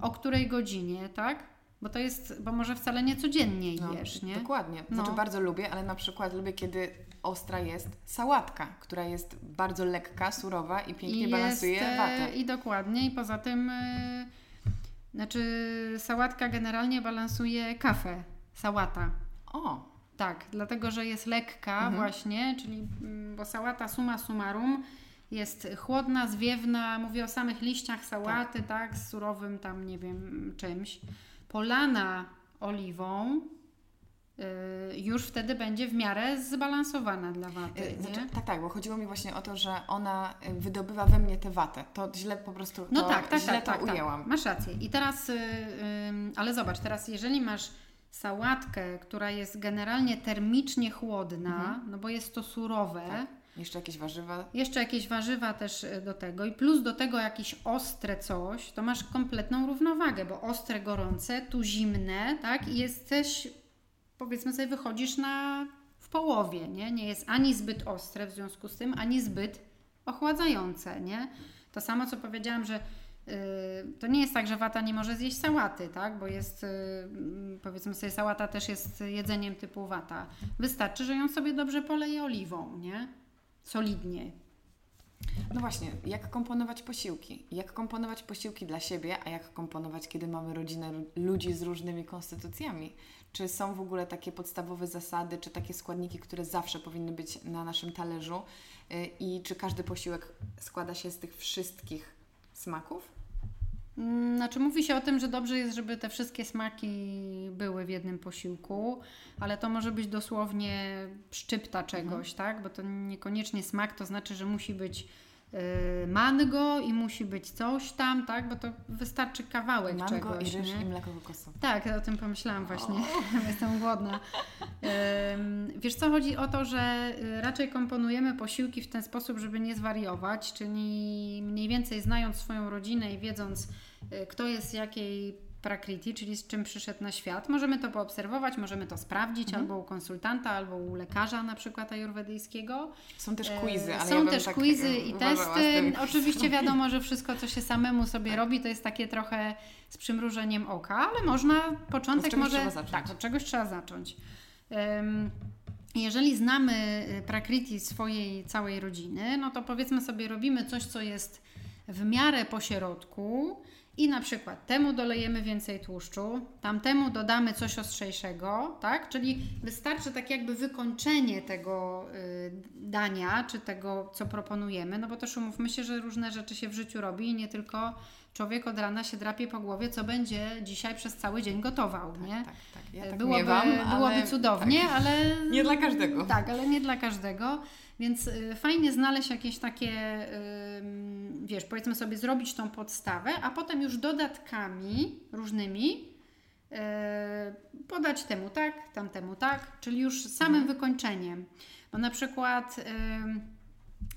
o której godzinie, tak? Bo to jest, bo może wcale nie codziennie No, jesz, nie? Dokładnie. Znaczy No. bardzo lubię, ale na przykład lubię, kiedy ostra jest sałatka, która jest bardzo lekka, surowa i pięknie I balansuje jest, e, watę. I dokładnie, i poza tym, e, znaczy sałatka generalnie balansuje kawę, sałata. O, Tak, dlatego, że jest lekka Mhm. właśnie, czyli, mm, bo sałata summa summarum jest chłodna, zwiewna, mówię o samych liściach sałaty, tak, z surowym tam, nie wiem, czymś. Polana oliwą, y, już wtedy będzie w miarę zbalansowana dla waty, Y? Znaczy, tak, tak, bo chodziło mi właśnie o to, że ona y, wydobywa we mnie tę watę. To źle po prostu No to, tak, tak, źle tak, to tak, tak. ujęłam. Masz rację. I teraz, ale zobacz, teraz jeżeli masz sałatkę, która jest generalnie termicznie chłodna, Mhm. no bo jest to surowe, Tak. Jeszcze jakieś warzywa. jeszcze jakieś warzywa też y, do tego i plus do tego jakieś ostre coś, to masz kompletną równowagę, bo ostre, gorące, tu zimne, tak? I jesteś, powiedzmy sobie, wychodzisz na w połowie, nie? Nie jest ani zbyt ostre w związku z tym, ani zbyt ochładzające, nie? To samo, co powiedziałam, że y, to nie jest tak, że wata nie może zjeść sałaty, tak? Bo jest, y, mm, powiedzmy sobie, sałata też jest jedzeniem typu wata. Wystarczy, że ją sobie dobrze poleje oliwą, nie? Solidnie. No właśnie, jak komponować posiłki? Jak komponować posiłki dla siebie, a jak komponować, kiedy mamy rodzinę lu- ludzi z różnymi konstytucjami? Czy są w ogóle takie podstawowe zasady, czy takie składniki, które zawsze powinny być na naszym talerzu? Y, I czy każdy posiłek składa się z tych wszystkich smaków? Mm, Znaczy mówi się o tym, że dobrze jest, żeby te wszystkie smaki były w jednym posiłku, ale to może być dosłownie szczypta czegoś, tak? Bo to niekoniecznie smak, to znaczy, że musi być y, mango i musi być coś tam, tak? Bo to wystarczy kawałek Mango czegoś, i ryż nie? i mleko kokosowe. Tak, o tym pomyślałam właśnie. Jestem głodna. Wiesz co, chodzi o to, że y, raczej komponujemy posiłki w ten sposób, żeby nie zwariować, czyli mniej więcej znając swoją rodzinę i wiedząc, kto jest jakiej prakriti, czyli z czym przyszedł na świat, możemy to poobserwować, możemy to sprawdzić Mhm. albo u konsultanta, albo u lekarza na przykład ajurwedyjskiego. Są też E, quizy, ale Są ja też tak, quizy i z testy. tymi Oczywiście wiadomo, że wszystko, co się samemu sobie Tak. robi, to jest takie trochę z przymrużeniem oka, ale można początek Od może. Tak, od czegoś trzeba zacząć. Em, jeżeli znamy y, prakriti swojej całej rodziny, no to powiedzmy sobie, robimy coś, co jest w miarę pośrodku i na przykład temu dolejemy więcej tłuszczu, tamtemu dodamy coś ostrzejszego, tak? Czyli wystarczy tak jakby wykończenie tego y, dania, czy tego, co proponujemy, no bo też umówmy się, że różne rzeczy się w życiu robi i nie tylko człowiek od rana się drapie po głowie, co będzie dzisiaj przez cały dzień gotował, nie? Tak, tak. Ja tak byłoby, miewam, byłoby ale cudownie, tak. ale. Nie dla każdego. Tak, ale nie dla każdego. Więc y, fajnie znaleźć jakieś takie, wiesz, powiedzmy sobie, zrobić tą podstawę, a potem już dodatkami różnymi y, podać temu tak, tamtemu tak, czyli już samym Mhm. wykończeniem. Bo na przykład.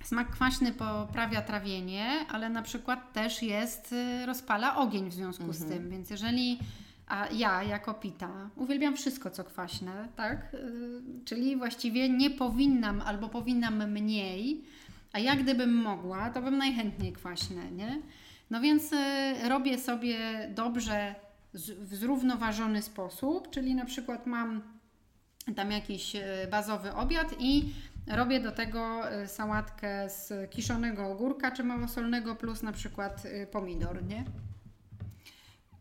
Smak kwaśny poprawia trawienie, ale na przykład też jest, y, rozpala ogień w związku Mhm. z tym, więc jeżeli a ja jako pita uwielbiam wszystko co kwaśne, tak? Y, Czyli właściwie nie powinnam albo powinnam mniej, a jak gdybym mogła, to bym najchętniej kwaśne, nie? No więc y, robię sobie dobrze w zrównoważony sposób, czyli na przykład mam tam jakiś y, bazowy obiad i robię do tego sałatkę z kiszonego ogórka czy małosolnego plus na przykład pomidor, nie?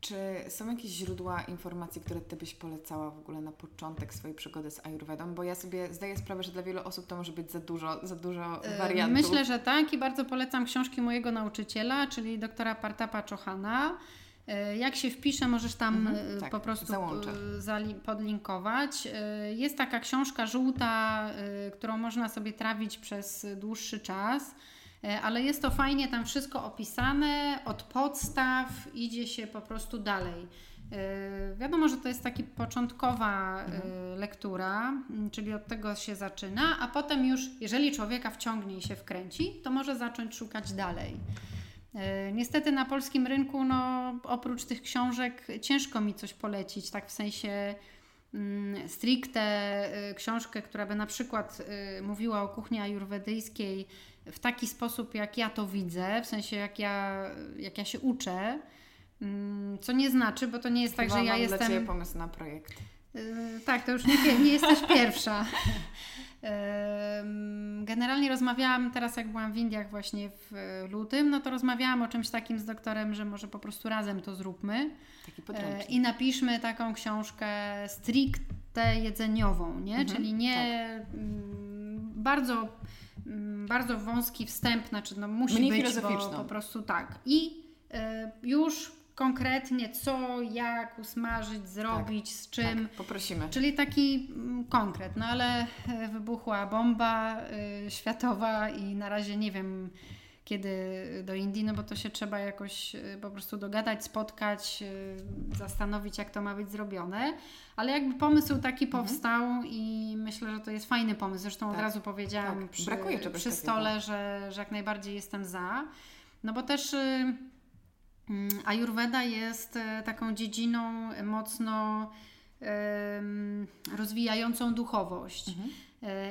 Czy są jakieś źródła informacji, które Ty byś polecała w ogóle na początek swojej przygody z Ayurvedą? Bo ja sobie zdaję sprawę, że dla wielu osób to może być za dużo, za dużo Y, wariantów. Myślę, że tak i bardzo polecam książki mojego nauczyciela, czyli doktora Partapa Czohana. Y, Jak się wpisze, możesz tam Mhm, y, tak, po prostu załączę. podlinkować. Jest taka książka żółta, którą można sobie trawić przez dłuższy czas. Y, Ale jest to fajnie tam wszystko opisane, od podstaw idzie się po prostu dalej. Y, Wiadomo, że to jest taka początkowa y, lektura, mm, czyli od tego się zaczyna, a potem już, jeżeli człowieka wciągnie i się wkręci, to może zacząć szukać dalej. Niestety na polskim rynku, no, oprócz tych książek, ciężko mi coś polecić, tak w sensie mm, stricte książkę, która by na przykład mówiła o kuchni ajurwedyjskiej w taki sposób, jak ja to widzę, w sensie jak ja, jak ja się uczę. Mm, Co nie znaczy, bo to nie jest tak, Chyba że ja mam jestem. dla Ciebie pomysł na projekt. Yy, tak, to już nie, nie jesteś pierwsza. Generalnie rozmawiałam teraz, jak byłam w Indiach właśnie w lutym, no to rozmawiałam o czymś takim z doktorem, że może po prostu razem to zróbmy e, i napiszmy taką książkę stricte jedzeniową, nie? Mhm, Czyli nie mm, bardzo, bardzo wąski wstęp, znaczy no musi Mniej być, bo po prostu tak. I e, już konkretnie co, jak usmażyć, zrobić, z czym. Tak, poprosimy. Czyli taki mm, konkret, no ale e, wybuchła bomba y, światowa i na razie nie wiem kiedy do Indii, no bo to się trzeba jakoś y, po prostu dogadać, spotkać, y, zastanowić jak to ma być zrobione. Ale jakby pomysł taki powstał i myślę, że to jest fajny pomysł. Zresztą od Tak, razu powiedziałam tak. przy, Brakuje przy takiego. stole, że, że jak najbardziej jestem za. No bo też y, Mm, Ayurveda jest taką dziedziną mocno rozwijającą duchowość. Mhm.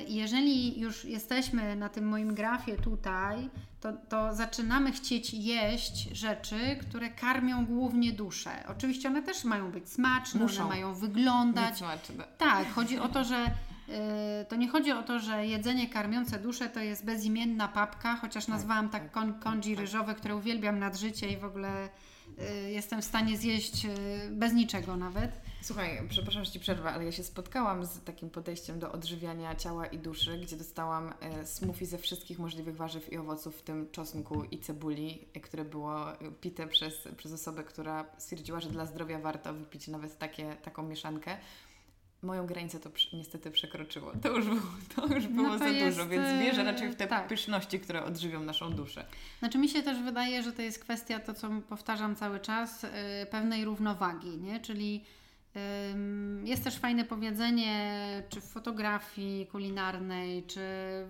Jeżeli już jesteśmy na tym moim grafie tutaj, to, to zaczynamy chcieć jeść rzeczy, które karmią głównie duszę. Oczywiście one też mają być smaczne, Muszą. one mają wyglądać. Nic smaczne. Tak, chodzi o to, że y, to nie chodzi o to, że jedzenie karmiące duszę to jest bezimienna papka, chociaż nazwałam tak, tak, tak. ryżowe, które uwielbiam nad życie i w ogóle jestem w stanie zjeść y, bez niczego nawet. Słuchaj, przepraszam, że Ci przerwę, ale ja się spotkałam z takim podejściem do odżywiania ciała i duszy, gdzie dostałam e, smoothie ze wszystkich możliwych warzyw i owoców, w tym czosnku i cebuli, które było pite przez, przez osobę, która stwierdziła, że dla zdrowia warto wypić nawet takie, taką mieszankę. Moją granicę to niestety przekroczyło. To już było, to już było No to za jest, dużo, więc wierzę raczej w te tak. pyszności, które odżywią naszą duszę. Znaczy mi się też wydaje, że to jest kwestia, to co powtarzam cały czas, y, pewnej równowagi, nie? Czyli jest też fajne powiedzenie, czy w fotografii kulinarnej, czy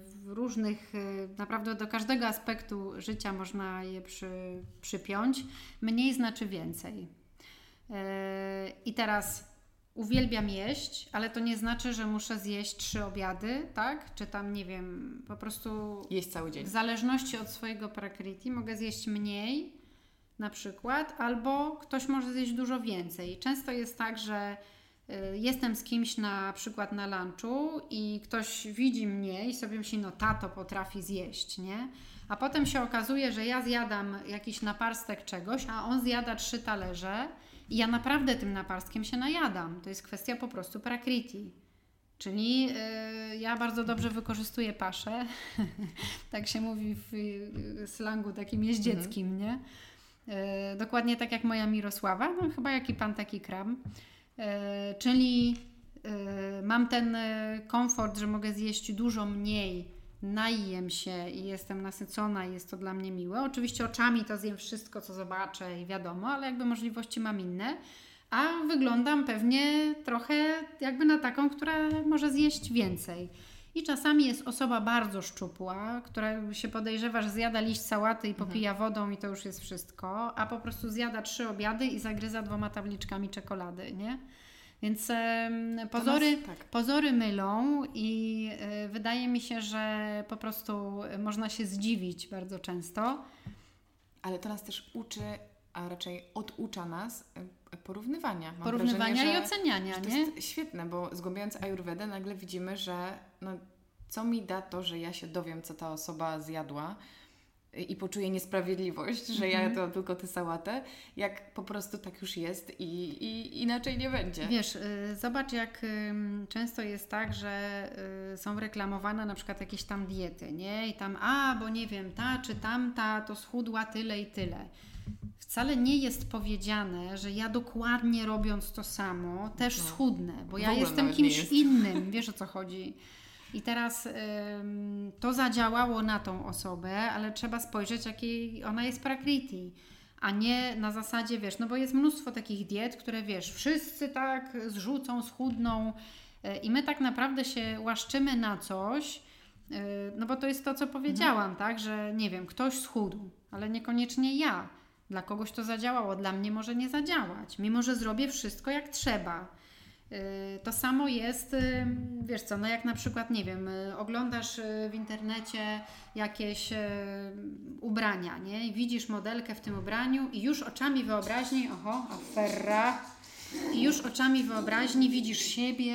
w różnych, y, naprawdę do każdego aspektu życia można je przy, przypiąć. Mniej znaczy więcej. Yy, I teraz uwielbiam jeść, ale to nie znaczy, że muszę zjeść trzy obiady, tak? Czy tam, nie wiem, po prostu Jeść cały dzień. w zależności od swojego prakriti mogę zjeść mniej, na przykład, albo ktoś może zjeść dużo więcej. Często jest tak, że y, jestem z kimś na przykład na lunchu i ktoś widzi mnie i sobie myśli, no tato potrafi zjeść, nie? A potem się okazuje, że ja zjadam jakiś naparstek czegoś, a on zjada trzy talerze ja naprawdę tym naparstkiem się najadam. To jest kwestia po prostu prakriti. Czyli y, ja bardzo dobrze wykorzystuję paszę. tak się mówi w y, slangu takim jeździeckim, nie? Y, dokładnie tak jak moja Mirosława, no chyba jaki pan taki kram. Y, czyli y, mam ten y, komfort, że mogę zjeść dużo mniej, najem się i jestem nasycona i jest to dla mnie miłe. Oczywiście oczami to zjem wszystko, co zobaczę i wiadomo, ale jakby możliwości mam inne. A wyglądam pewnie trochę jakby na taką, która może zjeść więcej. I czasami jest osoba bardzo szczupła, która się podejrzewa, że zjada liść sałaty i popija Mhm. wodą i to już jest wszystko, a po prostu zjada trzy obiady i zagryza dwoma tabliczkami czekolady, nie? Więc pozory, nas- tak. pozory mylą i e, wydaje mi się, że po prostu można się zdziwić bardzo często. Ale to nas też uczy, a raczej oducza nas e, porównywania. Mam Porównywania wrażenie, i oceniania, że to nie? jest świetne, bo zgłębiając Ayurvedę nagle widzimy, że no, co mi da to, że ja się dowiem, co ta osoba zjadła i poczuję niesprawiedliwość, że ja Mhm. to tylko tę sałatę, jak po prostu tak już jest i, i inaczej nie będzie. Wiesz, y, zobacz jak często jest tak, że y, są reklamowane na przykład jakieś tam diety, nie? I tam, a, bo nie wiem, ta czy tamta to schudła tyle i tyle. Wcale nie jest powiedziane, że ja dokładnie robiąc to samo też No. schudnę, bo ja jestem kimś innym, wiesz o co chodzi. I teraz ym, to zadziałało na tą osobę, ale trzeba spojrzeć, jakiej ona jest prakriti. A nie na zasadzie, wiesz, no bo jest mnóstwo takich diet, które wiesz, wszyscy tak zrzucą, schudną y, i my tak naprawdę się łaszczymy na coś, y, no bo to jest to, co powiedziałam, tak, że nie wiem, ktoś schudł, ale niekoniecznie ja. Dla kogoś to zadziałało, dla mnie może nie zadziałać, mimo że zrobię wszystko jak trzeba. Y, To samo jest, y, wiesz co, no jak na przykład, nie wiem, y, oglądasz w internecie jakieś ubrania, nie? I widzisz modelkę w tym ubraniu i już oczami wyobraźni, oho, afera, i już oczami wyobraźni widzisz siebie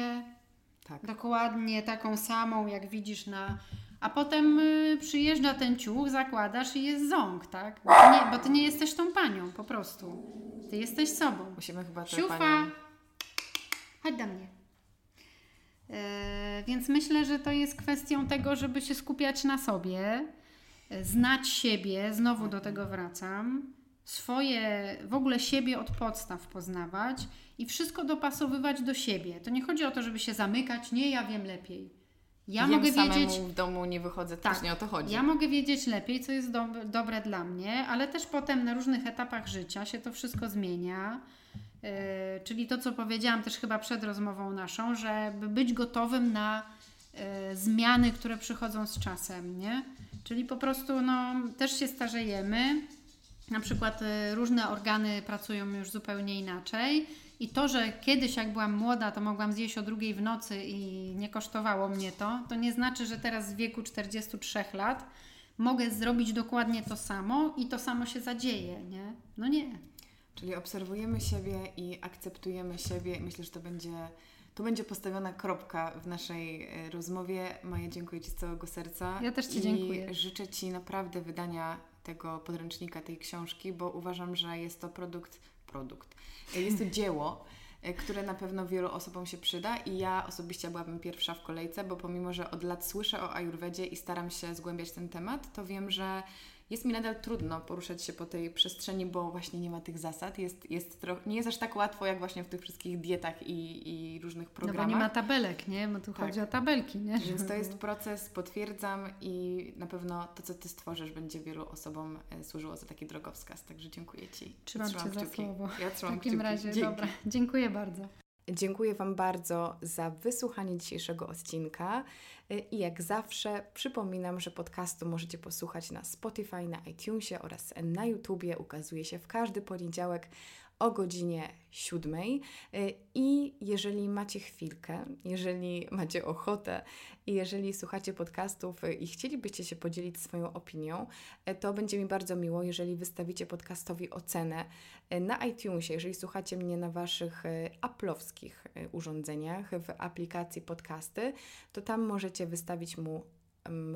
Tak. dokładnie taką samą, jak widzisz na... A potem przyjeżdża ten ciuch, zakładasz i jest ząg, tak? Bo ty, nie, bo ty nie jesteś tą panią, po prostu. Ty jesteś sobą. Musimy chyba tę Siufa, panią... chodź do mnie. E, więc myślę, że to jest kwestią tego, żeby się skupiać na sobie, e, znać siebie, znowu do tego wracam, swoje, w ogóle siebie od podstaw poznawać i wszystko dopasowywać do siebie. To nie chodzi o to, żeby się zamykać, nie, ja wiem lepiej. Ja Jem mogę wiedzieć, w domu nie wychodzę, Tak. też nie o to chodzi. ja mogę wiedzieć lepiej, co jest do, dobre dla mnie, ale też potem na różnych etapach życia się to wszystko zmienia. Yy, czyli to, co powiedziałam też chyba przed rozmową naszą, żeby być gotowym na yy, zmiany, które przychodzą z czasem, nie? Czyli po prostu no, też się starzejemy. Na przykład y, różne organy pracują już zupełnie inaczej. I to, że kiedyś jak byłam młoda, to mogłam zjeść o drugiej w nocy i nie kosztowało mnie to, to nie znaczy, że teraz w wieku 43 lat mogę zrobić dokładnie to samo i to samo się zadzieje, nie? No nie. Czyli obserwujemy siebie i akceptujemy siebie. Myślę, że to będzie, tu będzie postawiona kropka w naszej e, rozmowie. Maja, dziękuję Ci z całego serca. Ja też Ci I dziękuję. życzę Ci naprawdę wydania tego podręcznika, tej książki, bo uważam, że jest to produkt, produkt, e, jest to dzieło, e, które na pewno wielu osobom się przyda i ja osobiście byłabym pierwsza w kolejce, bo pomimo, że od lat słyszę o Ajurwedzie i staram się zgłębiać ten temat, to wiem, że jest mi nadal trudno poruszać się po tej przestrzeni, bo właśnie nie ma tych zasad. Jest, jest tro... Nie jest aż tak łatwo, jak właśnie w tych wszystkich dietach i, i różnych No programach. bo nie ma tabelek, nie? Bo tu Tak. chodzi o tabelki, nie? Więc to jest proces, potwierdzam i na pewno to, co Ty stworzysz, będzie wielu osobom e, służyło za taki drogowskaz. Także dziękuję Ci. Trzymam Cię za kciuki. słowo. Ja W trzymam takim kciuki. razie, Dzięki. dobra. Dziękuję bardzo. Dziękuję Wam bardzo za wysłuchanie dzisiejszego odcinka. Y, I jak zawsze przypominam, że podcastu możecie posłuchać na Spotify, na iTunesie oraz na YouTubie. Ukazuje się w każdy poniedziałek o godzinie 7. Y, I jeżeli macie chwilkę, jeżeli macie ochotę i jeżeli słuchacie podcastów y, i chcielibyście się podzielić swoją opinią, y, to będzie mi bardzo miło, jeżeli wystawicie podcastowi ocenę na iTunesie, jeżeli słuchacie mnie na Waszych aplowskich urządzeniach, w aplikacji podcasty, to tam możecie wystawić mu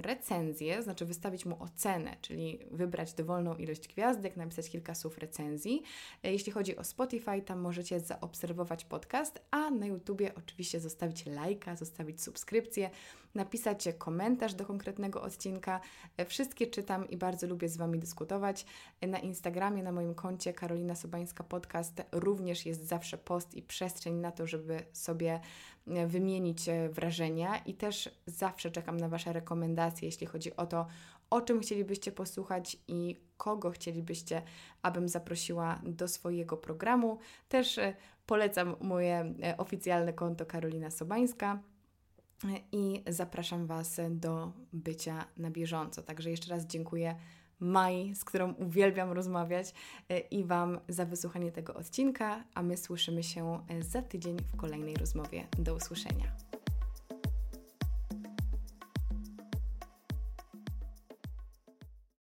recenzję, znaczy wystawić mu ocenę, czyli wybrać dowolną ilość gwiazdek, napisać kilka słów recenzji. E, Jeśli chodzi o Spotify, tam możecie zaobserwować podcast, a na YouTubie oczywiście zostawić lajka, zostawić subskrypcję, napisać komentarz do konkretnego odcinka. E, Wszystkie czytam i bardzo lubię z Wami dyskutować. E, Na Instagramie, na moim koncie Karolina Sobańska Podcast również jest zawsze post i przestrzeń na to, żeby sobie e, wymienić wrażenia i też zawsze czekam na Wasze rekomendacje, jeśli chodzi o to, o czym chcielibyście posłuchać i kogo chcielibyście, abym zaprosiła do swojego programu. Też polecam moje oficjalne konto Karolina Sobańska. I zapraszam Was do bycia na bieżąco. Także jeszcze raz dziękuję Mai, z którą uwielbiam rozmawiać e, i Wam za wysłuchanie tego odcinka, a my słyszymy się e, za tydzień w kolejnej rozmowie. Do usłyszenia.